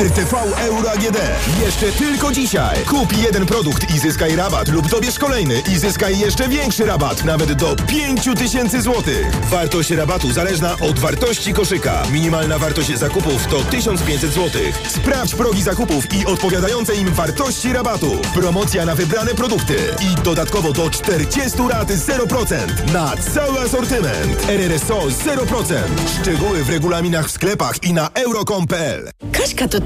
RTV Euro AGD. Jeszcze tylko dzisiaj. Kup jeden produkt i zyskaj rabat lub dobierz kolejny i zyskaj jeszcze większy rabat, nawet do 5000 zł. Wartość rabatu zależna od wartości koszyka. Minimalna wartość zakupów to 1500 zł. Sprawdź progi zakupów i odpowiadające im wartości rabatu. Promocja na wybrane produkty i dodatkowo do 40 rat 0% na cały asortyment. RRSO 0%. Szczegóły w regulaminach w sklepach i na euro.com.pl. Kaśka, to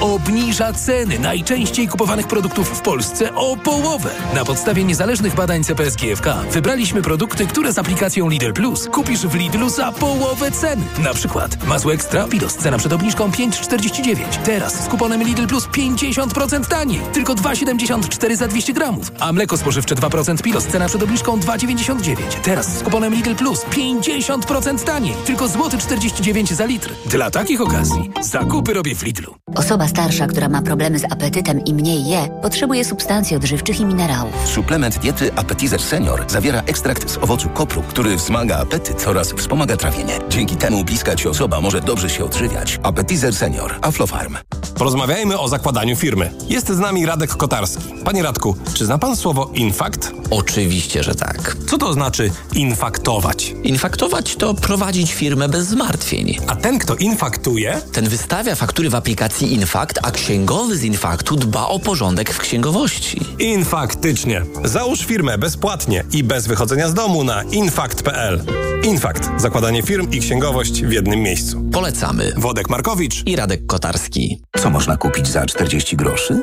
obniża ceny najczęściej kupowanych produktów w Polsce o połowę. Na podstawie niezależnych badań CPS GFK wybraliśmy produkty, które z aplikacją Lidl Plus kupisz w Lidlu za połowę ceny. Na przykład masło ekstra Pilos, cena przed obniżką 5,49. Teraz z kuponem Lidl Plus 50% taniej. Tylko 2,74 za 200 gramów. A mleko spożywcze 2% Pilos, cena przed obniżką 2,99. Teraz z kuponem Lidl Plus 50% taniej. Tylko złoty 49 za litr. Dla takich okazji zakupy robię w Lidlu. Osoba starsza, która ma problemy z apetytem i mniej je, potrzebuje substancji odżywczych i minerałów. Suplement diety Appetizer Senior zawiera ekstrakt z owocu kopru, który wzmaga apetyt oraz wspomaga trawienie. Dzięki temu bliska Ci osoba może dobrze się odżywiać. Appetizer Senior. Aflofarm. Porozmawiajmy o zakładaniu firmy. Jest z nami Radek Kotarski. Panie Radku, czy zna Pan słowo infakt? Oczywiście, że tak. Co to znaczy infaktować? Infaktować to prowadzić firmę bez zmartwień. A ten, kto infaktuje? Ten wystawia faktury w aplikacji Infakt, a księgowy z Infaktu dba o porządek w księgowości. Infaktycznie. Załóż firmę bezpłatnie i bez wychodzenia z domu na infakt.pl. Infakt. Zakładanie firm i księgowość w jednym miejscu. Polecamy. Wodek Markowicz i Radek Kotarski. Co można kupić za 40 groszy?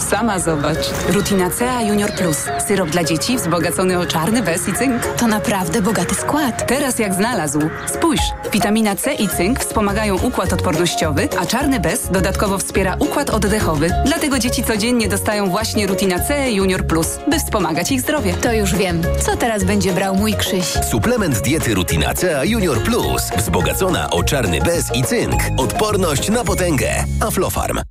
Sama zobacz. Rutina C Junior Plus. Syrop dla dzieci wzbogacony o czarny bez i cynk. To naprawdę bogaty skład. Teraz jak znalazł. Spójrz. Witamina C i cynk wspomagają układ odpornościowy, a czarny bez dodatkowo wspiera układ oddechowy. Dlatego dzieci codziennie dostają właśnie Rutina C Junior Plus, by wspomagać ich zdrowie. To już wiem. Co teraz będzie brał mój Krzyś? Suplement diety Rutina C Junior Plus. Wzbogacona o czarny bez i cynk. Odporność na potęgę. Aflofarm.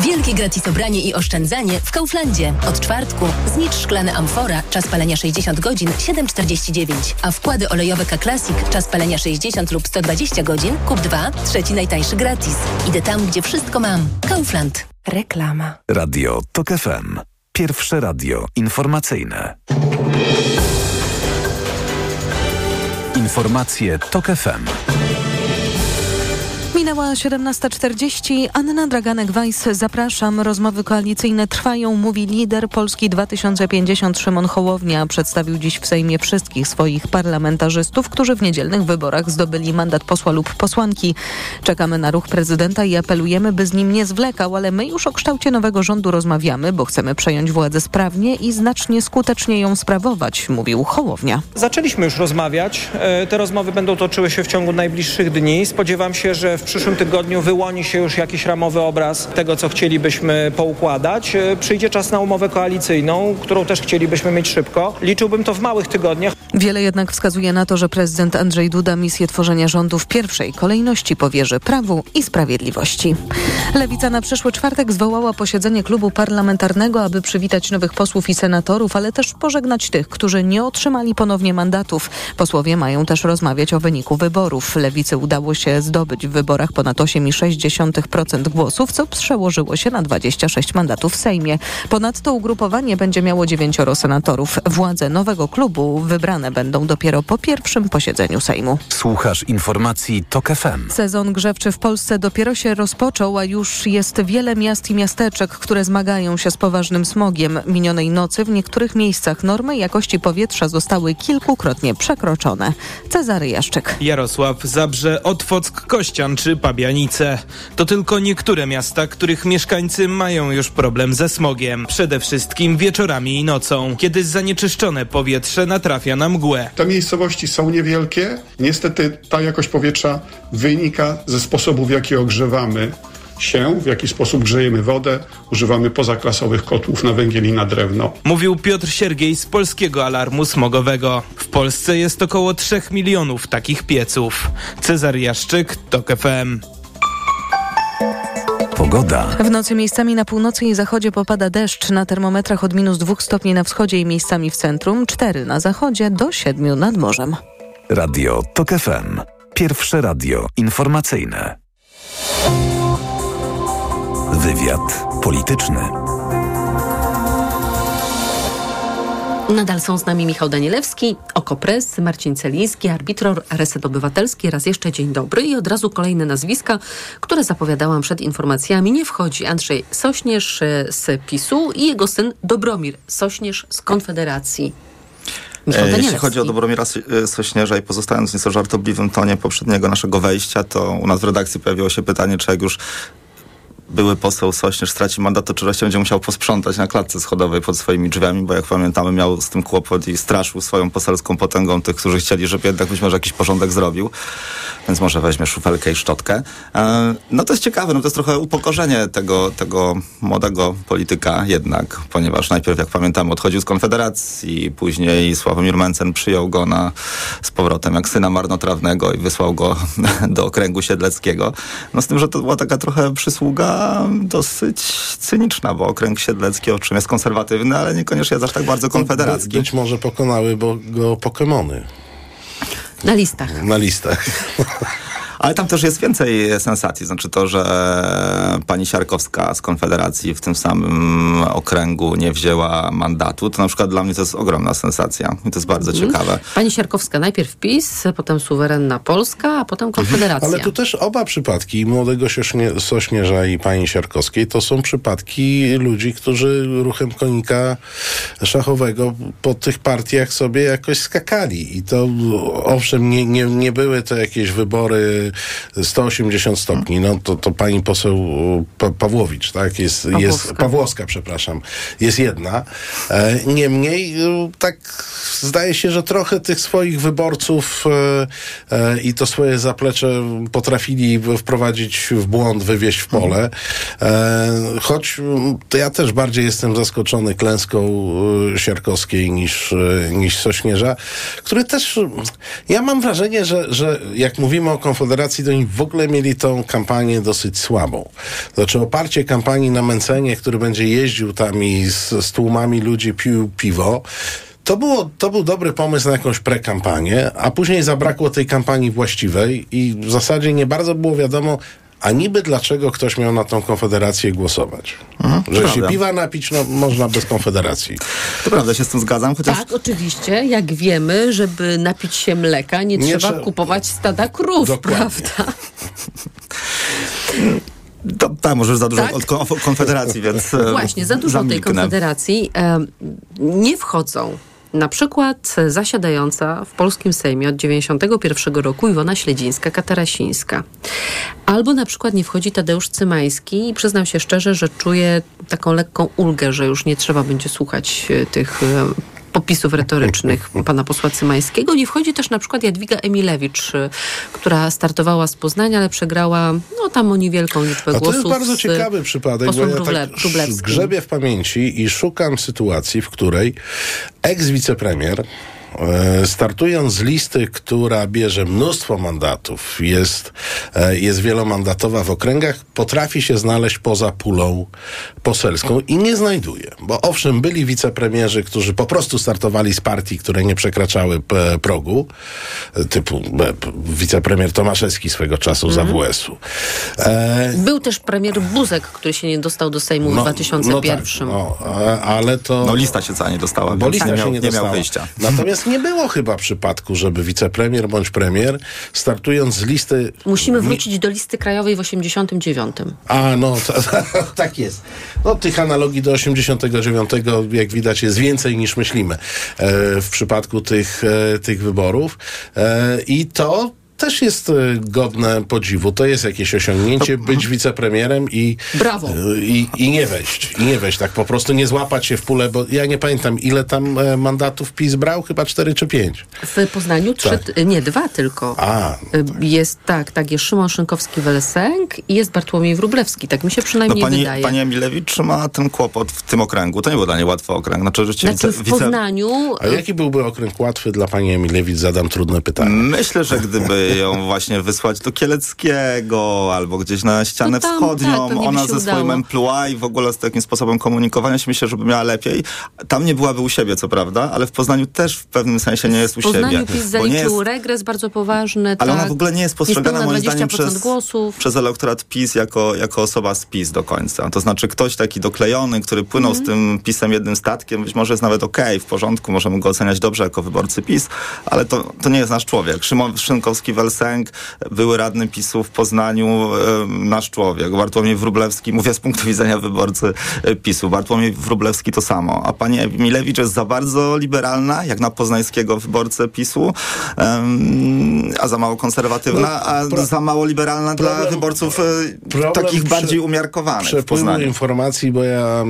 Wielkie gratis obranie i oszczędzanie w Kauflandzie. Od czwartku znicz szklane amfora, czas palenia 60 godzin 7,49, a wkłady olejowe K-Classic, czas palenia 60 lub 120 godzin, kup dwa, trzeci najtańszy gratis. Idę tam, gdzie wszystko mam. Kaufland. Reklama. Radio TOK FM. Pierwsze radio informacyjne. Informacje TOK FM. Minęła 17.40. Anna Draganek-Weiss, zapraszam. Rozmowy koalicyjne trwają, mówi lider Polski 2050 Szymon Hołownia. Przedstawił dziś w Sejmie wszystkich swoich parlamentarzystów, którzy w niedzielnych wyborach zdobyli mandat posła lub posłanki. Czekamy na ruch prezydenta i apelujemy, by z nim nie zwlekał, ale my już o kształcie nowego rządu rozmawiamy, bo chcemy przejąć władzę sprawnie i znacznie skutecznie ją sprawować, mówił Hołownia. Zaczęliśmy już rozmawiać. E, Te rozmowy będą toczyły się w ciągu najbliższych dni. Spodziewam się, że w przyszłym tygodniu wyłoni się już jakiś ramowy obraz tego, co chcielibyśmy poukładać. E, Przyjdzie czas na umowę koalicyjną, którą też chcielibyśmy mieć szybko. Liczyłbym to w małych tygodniach. Wiele jednak wskazuje na to, że prezydent Andrzej Duda misję tworzenia rządu w pierwszej kolejności powierzy Prawu i Sprawiedliwości. Lewica na przyszły czwartek zwołała posiedzenie klubu parlamentarnego, aby przywitać nowych posłów i senatorów, ale też pożegnać tych, którzy nie otrzymali ponownie mandatów. Posłowie mają też rozmawiać o wyniku wyborów. Lewicy udało się zdobyć w wyborach ponad 8,6% głosów, co przełożyło się na 26 mandatów w Sejmie. Ponadto ugrupowanie będzie miało dziewięcioro senatorów. Władze nowego klubu wybrane będą dopiero po pierwszym posiedzeniu Sejmu. Słuchasz informacji TOK FM. Sezon grzewczy w Polsce dopiero się rozpoczął, a już jest wiele miast i miasteczek, które zmagają się z poważnym smogiem. Minionej nocy w niektórych miejscach normy jakości powietrza zostały kilkukrotnie przekroczone. Cezary Jaszczyk. Jarosław, Zabrze, Otwock, Kościan czy Pabianice. To tylko niektóre miasta, których mieszkańcy mają już problem ze smogiem. Przede wszystkim wieczorami i nocą, kiedy zanieczyszczone powietrze natrafia na mgłę. Te miejscowości są niewielkie. Niestety ta jakość powietrza wynika ze sposobu, w jaki ogrzewamy się, w jaki sposób grzejemy wodę, używamy pozaklasowych kotłów na węgiel i na drewno. Mówił Piotr Siergiej z Polskiego Alarmu Smogowego. W Polsce jest około 3 milionów takich pieców. Cezary Jaszczyk, TOK FM. Pogoda. W nocy miejscami na północy i zachodzie popada deszcz. Na termometrach od minus 2 stopni na wschodzie i miejscami w centrum, 4 na zachodzie do 7 nad morzem. Radio TOK FM. Pierwsze radio informacyjne. Wywiad polityczny. Nadal są z nami Michał Danielewski, Okopres, Marcin Celiński, arbitror, Reset Obywatelski. Raz jeszcze dzień dobry i od razu kolejne nazwiska, które zapowiadałam przed informacjami. Nie wchodzi Andrzej Sośnierz e, z PiSu i jego syn Dobromir Sośnierz z Konfederacji. Michał E, Jeśli chodzi o Dobromira e, Sośnierza i pozostając w nieco żartobliwym tonie poprzedniego naszego wejścia, to u nas w redakcji pojawiło się pytanie, czy jak już były poseł Sośnierz straci mandat, to czy wreszcie będzie musiał posprzątać na klatce schodowej pod swoimi drzwiami, bo jak pamiętamy miał z tym kłopot i straszył swoją poselską potęgą tych, którzy chcieli, żeby jednak być może jakiś porządek zrobił. Więc może weźmie szufelkę i szczotkę. E, No to jest ciekawe, no to jest trochę upokorzenie tego, tego młodego polityka jednak, ponieważ najpierw, jak pamiętamy, odchodził z Konfederacji, później Sławomir Mencen przyjął go na, z powrotem jak syna marnotrawnego i wysłał go do okręgu siedleckiego. No z tym, że to była taka trochę przysługa dosyć cyniczna, bo okręg siedlecki owszem jest konserwatywny, ale niekoniecznie jest aż tak bardzo konfederacki. Być, być może pokonały bo go Pokemony Na listach. na listach. Ale tam też jest więcej sensacji. Znaczy to, że pani Siarkowska z Konfederacji w tym samym okręgu nie wzięła mandatu, to na przykład dla mnie to jest ogromna sensacja. I to jest bardzo Mhm. ciekawe. Pani Siarkowska najpierw PiS, potem suwerenna Polska, a potem Konfederacja. Ale tu też oba przypadki, młodego Sośnie- Sośnierza i pani Siarkowskiej, to są przypadki ludzi, którzy ruchem konika szachowego po tych partiach sobie jakoś skakali. I to owszem, nie, nie, nie były to jakieś wybory 180 stopni. No to, to pani poseł pa Pawłowicz, tak? Jest, jest Pawłowska. Pawłowska, przepraszam, jest jedna. E, Niemniej e, tak zdaje się, że trochę tych swoich wyborców e, e, i to swoje zaplecze potrafili wprowadzić w błąd, wywieźć w pole. E, choć to ja też bardziej jestem zaskoczony klęską e, Siarkowskiej niż, e, niż Sośnierza, który też, ja mam wrażenie, że, że jak mówimy o Konfederacji, to oni w ogóle mieli tą kampanię dosyć słabą. Znaczy oparcie kampanii na Mencenie, który będzie jeździł tam i z, z tłumami ludzi pił piwo, to, było, to był dobry pomysł na jakąś prekampanię, a później zabrakło tej kampanii właściwej i w zasadzie nie bardzo było wiadomo, a niby dlaczego ktoś miał na tą konfederację głosować. Że się prawda. piwa napić no, można bez konfederacji. To prawda, się z tym zgadzam, chociaż Tak, oczywiście. Jak wiemy, żeby napić się mleka, nie, Nie trzeba kupować stada krów, Dokładnie. prawda? to, tak, może już za dużo Tak? od kon- Konfederacji, więc e, Właśnie, za dużo tej zamilknę. konfederacji. em, nie wchodzą na przykład zasiadająca w polskim Sejmie od 91 roku Iwona Śledzińska-Katarasińska. Albo na przykład nie wchodzi Tadeusz Cymański i przyznam się szczerze, że czuję taką lekką ulgę, że już nie trzeba będzie słuchać e, tych e, popisów retorycznych pana posła Cymańskiego. Nie wchodzi też na przykład Jadwiga Emilewicz, y, która startowała z Poznania, ale przegrała no tam o niewielką liczbę A to głosów. jest bardzo z ciekawy przypadek, bo ja tak Wróblewskim. grzebię w pamięci i szukam sytuacji, w której eks-wicepremier startując z listy, która bierze mnóstwo mandatów, jest, e, jest wielomandatowa w okręgach, potrafi się znaleźć poza pulą poselską i nie znajduje. Bo owszem, byli wicepremierzy, którzy po prostu startowali z partii, które nie przekraczały p- progu, e, typu e, wicepremier Tomaszewski swego czasu z Mhm. AWS-u. E, Był też premier Buzek, który się nie dostał do Sejmu w 2001. No, tak, no, ale to... No lista się cała nie dostała, Bo lista nie się miał, nie nie dostała. miał wyjścia. Natomiast nie było chyba przypadku, żeby wicepremier bądź premier startując z listy... Musimy wrócić do listy krajowej w 89. A, no, to, tak jest. No, tych analogii do 89, jak widać, jest więcej niż myślimy e, w przypadku tych, e, tych wyborów. E, I to też jest e, godne podziwu. To jest jakieś osiągnięcie, być wicepremierem i, Brawo. e, i, i nie wejść. I nie wejść, tak po prostu nie złapać się w pulę, bo ja nie pamiętam, ile tam e, mandatów PiS brał, chyba 4 czy 5. W Poznaniu trzy, Tak. nie, dwa tylko. A, Y, Jest tak, tak, jest Szymon Szynkowski-Welsenk i jest Bartłomiej Wróblewski. Tak mi się przynajmniej No pani, wydaje. pani Emilewicz ma ten kłopot w tym okręgu. To nie był dla niej łatwy okręg. Znaczy, Znaczy w Poznaniu... A jaki byłby okręg łatwy dla pani Emilewicz? Zadam trudne pytanie. Myślę, że gdyby ją właśnie wysłać do Kieleckiego albo gdzieś na ścianę To tam, wschodnią, tak, pewnie by ona ze swoim emploi i w ogóle z takim sposobem komunikowania się myślę, żeby miała lepiej. Tam nie byłaby u siebie, co prawda, ale w Poznaniu też w pewnym sensie nie jest u Poznaniu siebie. PiS bo nie zaliczył jest, regres bardzo poważny. ale tak. ona w ogóle nie jest postrzegana moim zdaniem 20% przez, głosów. przez elektorat PiS jako, jako osoba z PiS do końca. To znaczy ktoś taki doklejony, który płynął Mhm. z tym PiSem jednym statkiem, być może jest nawet okej, w porządku, możemy go oceniać dobrze jako wyborcy PiS, ale to, to nie jest nasz człowiek. Szymon Szynkowski-Welsenk, były radny PiSu w Poznaniu, nasz człowiek. Bartłomiej Wróblewski, mówię z punktu widzenia wyborcy e, PiSu. Bartłomiej Wróblewski to samo. A pani Milewicz jest za bardzo liberalna, jak na poznańskiego wyborcę PiSu, a za mało konserwatywna, a za mało liberalna dla problem- wyborców e, takich prze- bardziej umiarkowanych w Poznaniu. informacji, bo ja e,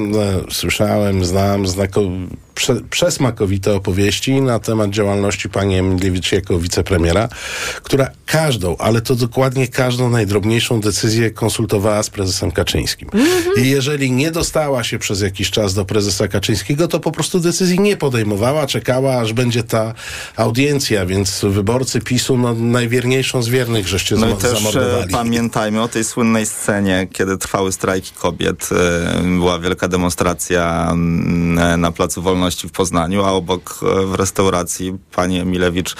słyszałem, znam znako, prze, przesmakowite opowieści na temat działalności pani Emilewicz jako wicepremiera, która każdą, ale to dokładnie każdą najdrobniejszą decyzję konsultowała z prezesem Kaczyńskim. I jeżeli nie dostała się przez jakiś czas do prezesa Kaczyńskiego, to po prostu decyzji nie podejmowała, czekała, aż będzie ta audiencja, więc wyborcy PiSu, no, najwierniejszą z wiernych żeście No też e, zamordowali. pamiętajmy o tej słynnej scenie, kiedy trwały strajki kobiet. E, Była wielka demonstracja mm, na Placu Wolności w Poznaniu, a obok e, w restauracji pani Emilewicz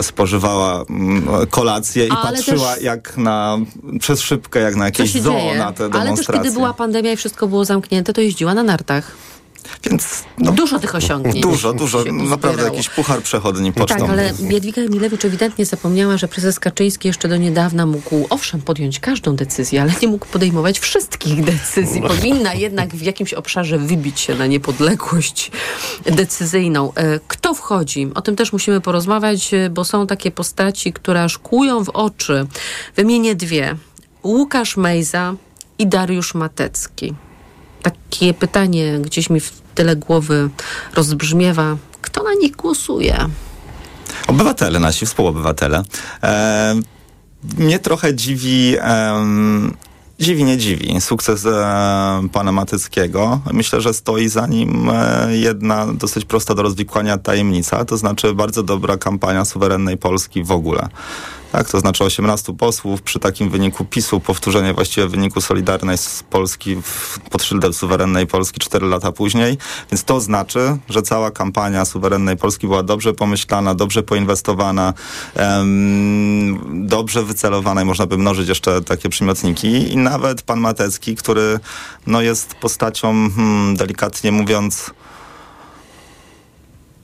spożywała mm, kolację i Ale patrzyła jak na, przez szybkę, jak na jakieś zoo dzieje? na te Ale też demonstracje. kiedy była pandemia i wszystko było zamknięte, to jeździła na nartach. Więc Dużo tych osiągnięć. Dużo, dużo. Naprawdę uzbierało. jakiś puchar przechodni pocztą. Tak, ale Jadwiga Emilewicz ewidentnie zapomniała, że prezes Kaczyński jeszcze do niedawna mógł, owszem, podjąć każdą decyzję, ale nie mógł podejmować wszystkich decyzji. Powinna jednak w jakimś obszarze wybić się na niepodległość decyzyjną. E, Kto wchodzi? O tym też musimy porozmawiać, e, bo są takie postaci, które aż kłują w oczy. Wymienię dwie. Łukasz Mejza i Dariusz Matecki. Takie pytanie gdzieś mi w tyle głowy rozbrzmiewa. Kto na nich głosuje? Obywatele, nasi współobywatele. E, mnie trochę dziwi, dziwi, nie dziwi, sukces e, pana Matyckiego. Myślę, że stoi za nim e, jedna dosyć prosta do rozwikłania tajemnica, to znaczy bardzo dobra kampania suwerennej Polski w ogóle. Tak, to znaczy 18 posłów przy takim wyniku PiSu, powtórzenie właściwie wyniku Solidarnej z Polski w, pod szyldem suwerennej Polski 4 lata później. Więc to znaczy, że cała kampania suwerennej Polski była dobrze pomyślana, dobrze poinwestowana, em, dobrze wycelowana i można by mnożyć jeszcze takie przymiotniki. I nawet pan Matecki, który no, jest postacią, hmm, delikatnie mówiąc,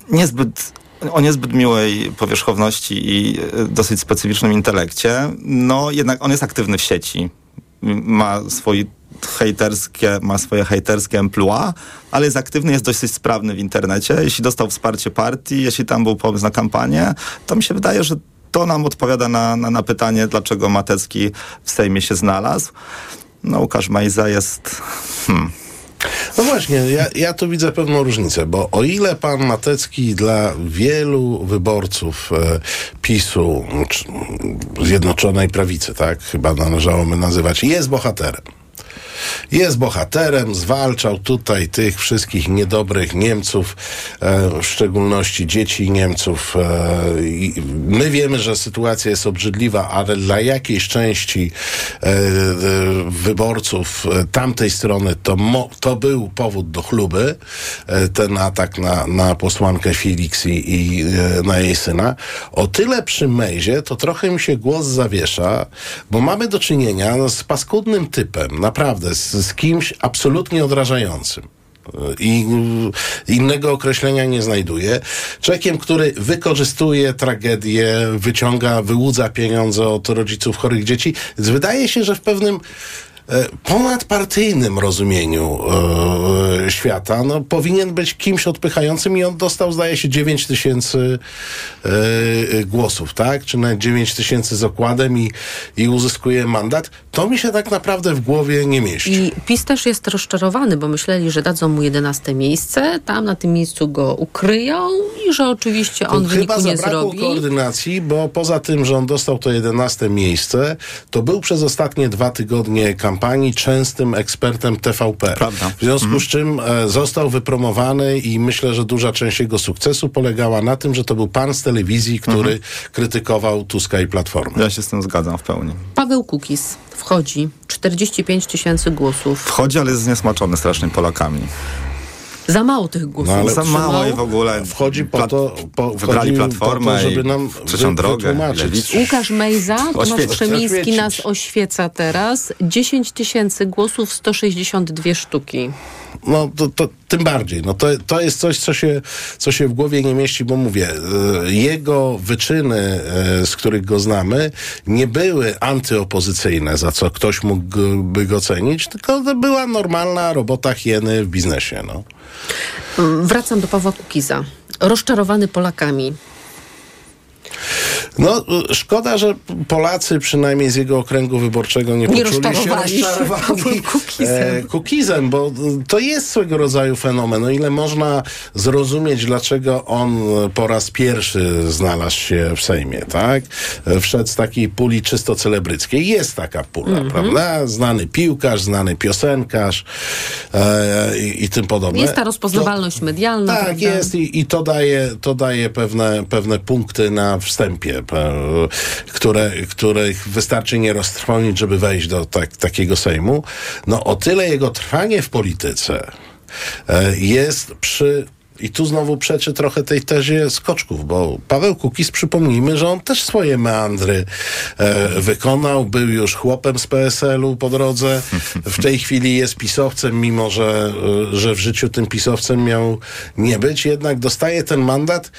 niezbyt o niezbyt miłej powierzchowności i e, dosyć specyficznym intelekcie, no jednak on jest aktywny w sieci. Ma swój hejterskie, ma swoje hejterskie emploi, ale jest aktywny, jest dosyć sprawny w internecie. Jeśli dostał wsparcie partii, jeśli tam był pomysł na kampanię, to mi się wydaje, że to nam odpowiada na, na, na pytanie, dlaczego Matecki w Sejmie się znalazł. No, Łukasz Majza jest... Hmm, No właśnie, ja, ja tu widzę pewną różnicę, bo o ile pan Matecki dla wielu wyborców e, PiSu, Zjednoczonej Prawicy, tak, chyba należałoby nazywać, jest bohaterem. Jest bohaterem, zwalczał tutaj tych wszystkich niedobrych Niemców, e, w szczególności dzieci Niemców. E, my wiemy, że sytuacja jest obrzydliwa, ale dla jakiejś części e, wyborców tamtej strony to, to był powód do chluby, ten atak na, na posłankę Felix i, i na jej syna. O tyle przy Mejzie to trochę mi się głos zawiesza, bo mamy do czynienia z paskudnym typem, naprawdę, z, z kimś absolutnie odrażającym. I y, innego określenia nie znajduję. Człowiekiem, który wykorzystuje tragedię, wyciąga, wyłudza pieniądze od rodziców chorych dzieci. Wydaje się, że w pewnym e, ponadpartyjnym rozumieniu e, świata, no, powinien być kimś odpychającym i on dostał, zdaje się, 9 tysięcy e, głosów, tak? Czy nawet 9 tysięcy z okładem i, i uzyskuje mandat. To mi się tak naprawdę w głowie nie mieści. I PiS też jest rozczarowany, bo myśleli, że dadzą mu 11 miejsce, tam na tym miejscu go ukryją i że oczywiście on To wyniku chyba nie zrobi. koordynacji, bo poza tym, że on dostał to 11 miejsce, to był przez ostatnie dwa tygodnie kampanii częstym ekspertem TVP. Prawda. W związku Mhm. z czym e, został wypromowany i myślę, że duża część jego sukcesu polegała na tym, że to był pan z telewizji, który krytykował Tuska i Platformę. Ja się z tym zgadzam w pełni. Paweł Kukis wchodzi, 45 tysięcy głosów. Wchodzi, ale jest zniesmaczony strasznie Polakami. Za mało tych głosów. No, ale Za mało i w ogóle Wchodzi po to, po, wybrali Platformę po to, żeby nam wy- drogę. Łukasz Mejza, Tomasz Oświecić. Krzemiński Oświecić. nas oświeca teraz. 10 tysięcy głosów, 162 sztuki. No to, to tym bardziej. No to, to jest coś, co się, co się w głowie nie mieści, bo mówię, e, jego wyczyny, e, z których go znamy, nie były antyopozycyjne, za co ktoś mógłby go cenić, tylko to była normalna robota hieny w biznesie. No. Wracam do Pawła Kukiza. Rozczarowany Polakami. No, szkoda, że Polacy, przynajmniej z jego okręgu wyborczego, nie, Nie poczuli się rozczarowani e, Kukizem, bo to jest swego rodzaju fenomen. O ile można zrozumieć, dlaczego on po raz pierwszy znalazł się w Sejmie, tak? E, Wszedł z takiej puli czysto celebryckiej. Jest taka pula, Mhm. prawda? Znany piłkarz, znany piosenkarz e, i, i tym podobne. Jest ta rozpoznawalność medialna. Tak, prawda? jest i, i to daje, to daje pewne, pewne punkty na wstępie, które, których wystarczy nie roztrwonić, żeby wejść do tak, takiego Sejmu. No o tyle jego trwanie w polityce e, jest przy i tu znowu przeczy trochę tej tezie skoczków, bo Paweł Kukiz, przypomnijmy, że on też swoje meandry e, wykonał, był już chłopem z PSL-u po drodze, w tej chwili jest pisowcem, mimo że, e, że w życiu tym pisowcem miał nie być, jednak dostaje ten mandat.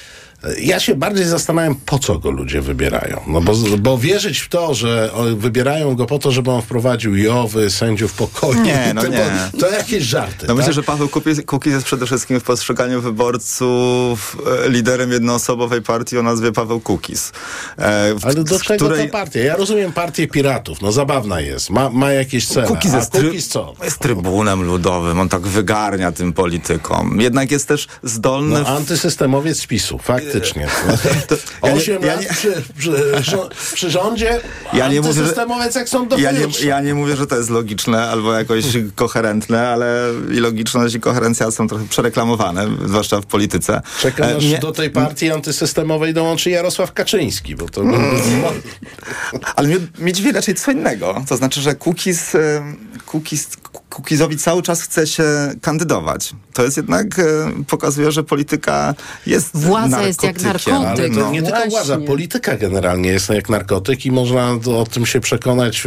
Ja się bardziej zastanawiam, po co go ludzie wybierają. No bo, bo wierzyć w to, że wybierają go po to, żeby on wprowadził jowy, sędziów pokoju, Nie, no to, nie. to jakieś żarty. No myślę, tak? że Paweł Kukiz, jest przede wszystkim w postrzeganiu wyborców e, liderem jednoosobowej partii o nazwie Paweł Kukiz. E, w, Ale do czego której ta partia? Ja rozumiem partię piratów, no zabawna jest, ma, ma jakieś cele, Kukiz jest, try- Kukiz co? jest trybunem ludowym, on tak wygarnia tym politykom. Jednak jest też zdolny... No w- antysystemowiec z PiSu, faktycznie. ja nie- Osiem ja lat nie- przy, przy, przy rządzie, Ja nie mówię, antysystemowiec jak są do Ja nie, ja nie mówię, że to jest logiczne albo jakoś koherentne, ale i logiczność i koherencja są trochę przereklamowane, zwłaszcza w polityce. Czekam, E, nie- do tej partii antysystemowej dołączy Jarosław Kaczyński, bo to... Mm. Ale mi- mieć wie raczej co innego. To znaczy, że Kukiz, Kukiz, Kukizowi cały czas chce się kandydować. To jest jednak, e, pokazuje, że polityka jest Władza jest jak narkotykiem. narkotyk. Ale to No nie tylko właśnie. władza, polityka generalnie jest jak narkotyk i można o tym się przekonać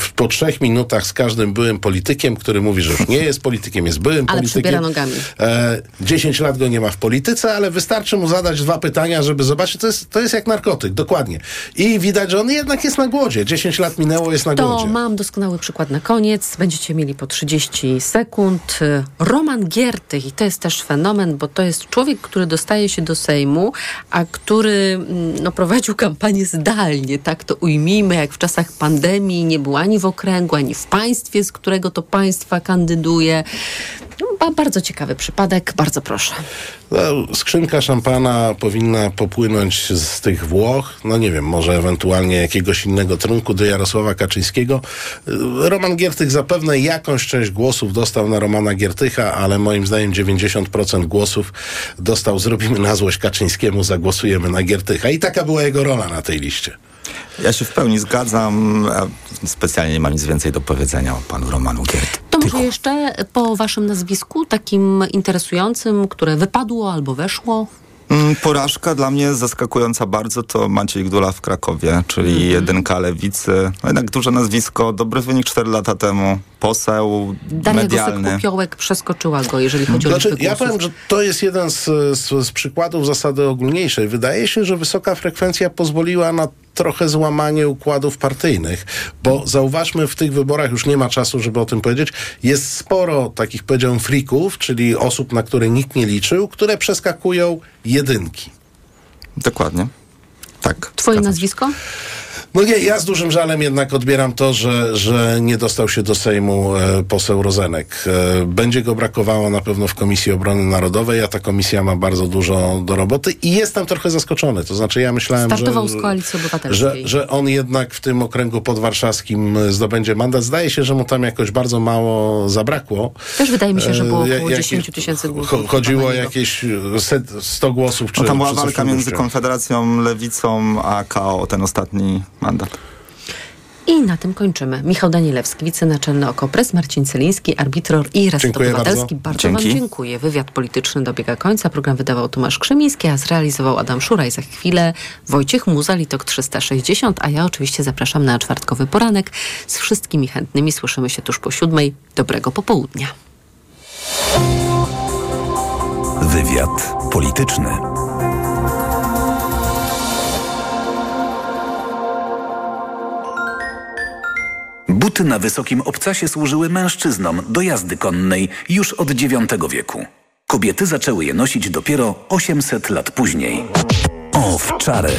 w- po trzech minutach z każdym byłym politykiem, który mówi, że już nie jest politykiem, jest byłym Ale politykiem. przybiera nogami. E, 10 lat go nie ma w polityce, ale wystarczy mu zadać dwa pytania, żeby zobaczyć, to jest, to jest jak narkotyk, dokładnie. I widać, że on jednak jest na głodzie. 10 lat minęło, jest na To głodzie. mam doskonały przykład na koniec. Będziecie mieli po 30 sekund. Roman Giertych, i to jest też fenomen, bo to jest człowiek, który dostaje się do Sejmu, a który mm, no, prowadził kampanię zdalnie, tak to ujmijmy, jak w czasach pandemii nie był ani w okręgu, ani w państwie, z którego to państwa kandyduje. No, bardzo ciekawy przypadek, bardzo proszę. No, skrzynka szampana powinna popłynąć z tych Włoch, no nie wiem, może ewentualnie jakiegoś innego trunku do Jarosława Kaczyńskiego. Roman Giertych zapewne jakąś część głosów dostał na Romana Giertycha, ale moim zdaniem 90% głosów dostał zrobimy na złość Kaczyńskiemu, zagłosujemy na Giertycha. I taka była jego rola na tej liście. Ja się w pełni zgadzam. Specjalnie nie mam nic więcej do powiedzenia o panu Romanu Giert. Może jeszcze po waszym nazwisku, takim interesującym, które wypadło albo weszło? Mm, porażka dla mnie zaskakująca bardzo to Maciej Gdula w Krakowie, czyli mm -hmm. jedynka lewicy. No jednak duże nazwisko, dobry wynik 4 lata temu, poseł Daria medialny. Gosek-Popiołek przeskoczyła go, jeżeli chodzi o znaczy, Ja powiem, że to jest jeden z, z, z przykładów zasady ogólniejszej. Wydaje się, że wysoka frekwencja pozwoliła na trochę złamanie układów partyjnych, bo zauważmy, w tych wyborach już nie ma czasu, żeby o tym powiedzieć. Jest sporo takich, powiedziałem, frików, czyli osób, na które nikt nie liczył, które przeskakują jedynki. Dokładnie. Tak. Twoje nazwisko? No nie, ja z dużym żalem jednak odbieram to, że, że nie dostał się do Sejmu e, poseł Rozenek. E, będzie go brakowało na pewno w Komisji Obrony Narodowej, a ta komisja ma bardzo dużo do roboty i jestem trochę zaskoczony. To znaczy ja myślałem, Startował że, z Koalicji Obywatelskiej. Że, że on jednak w tym okręgu podwarszawskim zdobędzie mandat. Zdaje się, że mu tam jakoś bardzo mało zabrakło. Też wydaje mi się, że było około 10 tysięcy głosów. Chodziło o jakieś 100 głosów. Czy, no tam była walka między Konfederacją, Lewicą a KO, ten ostatni mandat. I na tym kończymy. Michał Danielewski, wicenaczelny Okopres, Marcin Celiński, arbitror i Reset Dziękuję Obywatelski. bardzo, bardzo Dzięki. Wam dziękuję. Wywiad polityczny dobiega końca. Program wydawał Tomasz Krzymiński, a zrealizował Adam Szura i za chwilę Wojciech Muza, Litok 360, a ja oczywiście zapraszam na czwartkowy poranek. Z wszystkimi chętnymi słyszymy się tuż po siódmej. Dobrego popołudnia. Wywiad polityczny. Buty na wysokim obcasie służyły mężczyznom do jazdy konnej już od IX wieku. Kobiety zaczęły je nosić dopiero 800 lat później. Owczarek.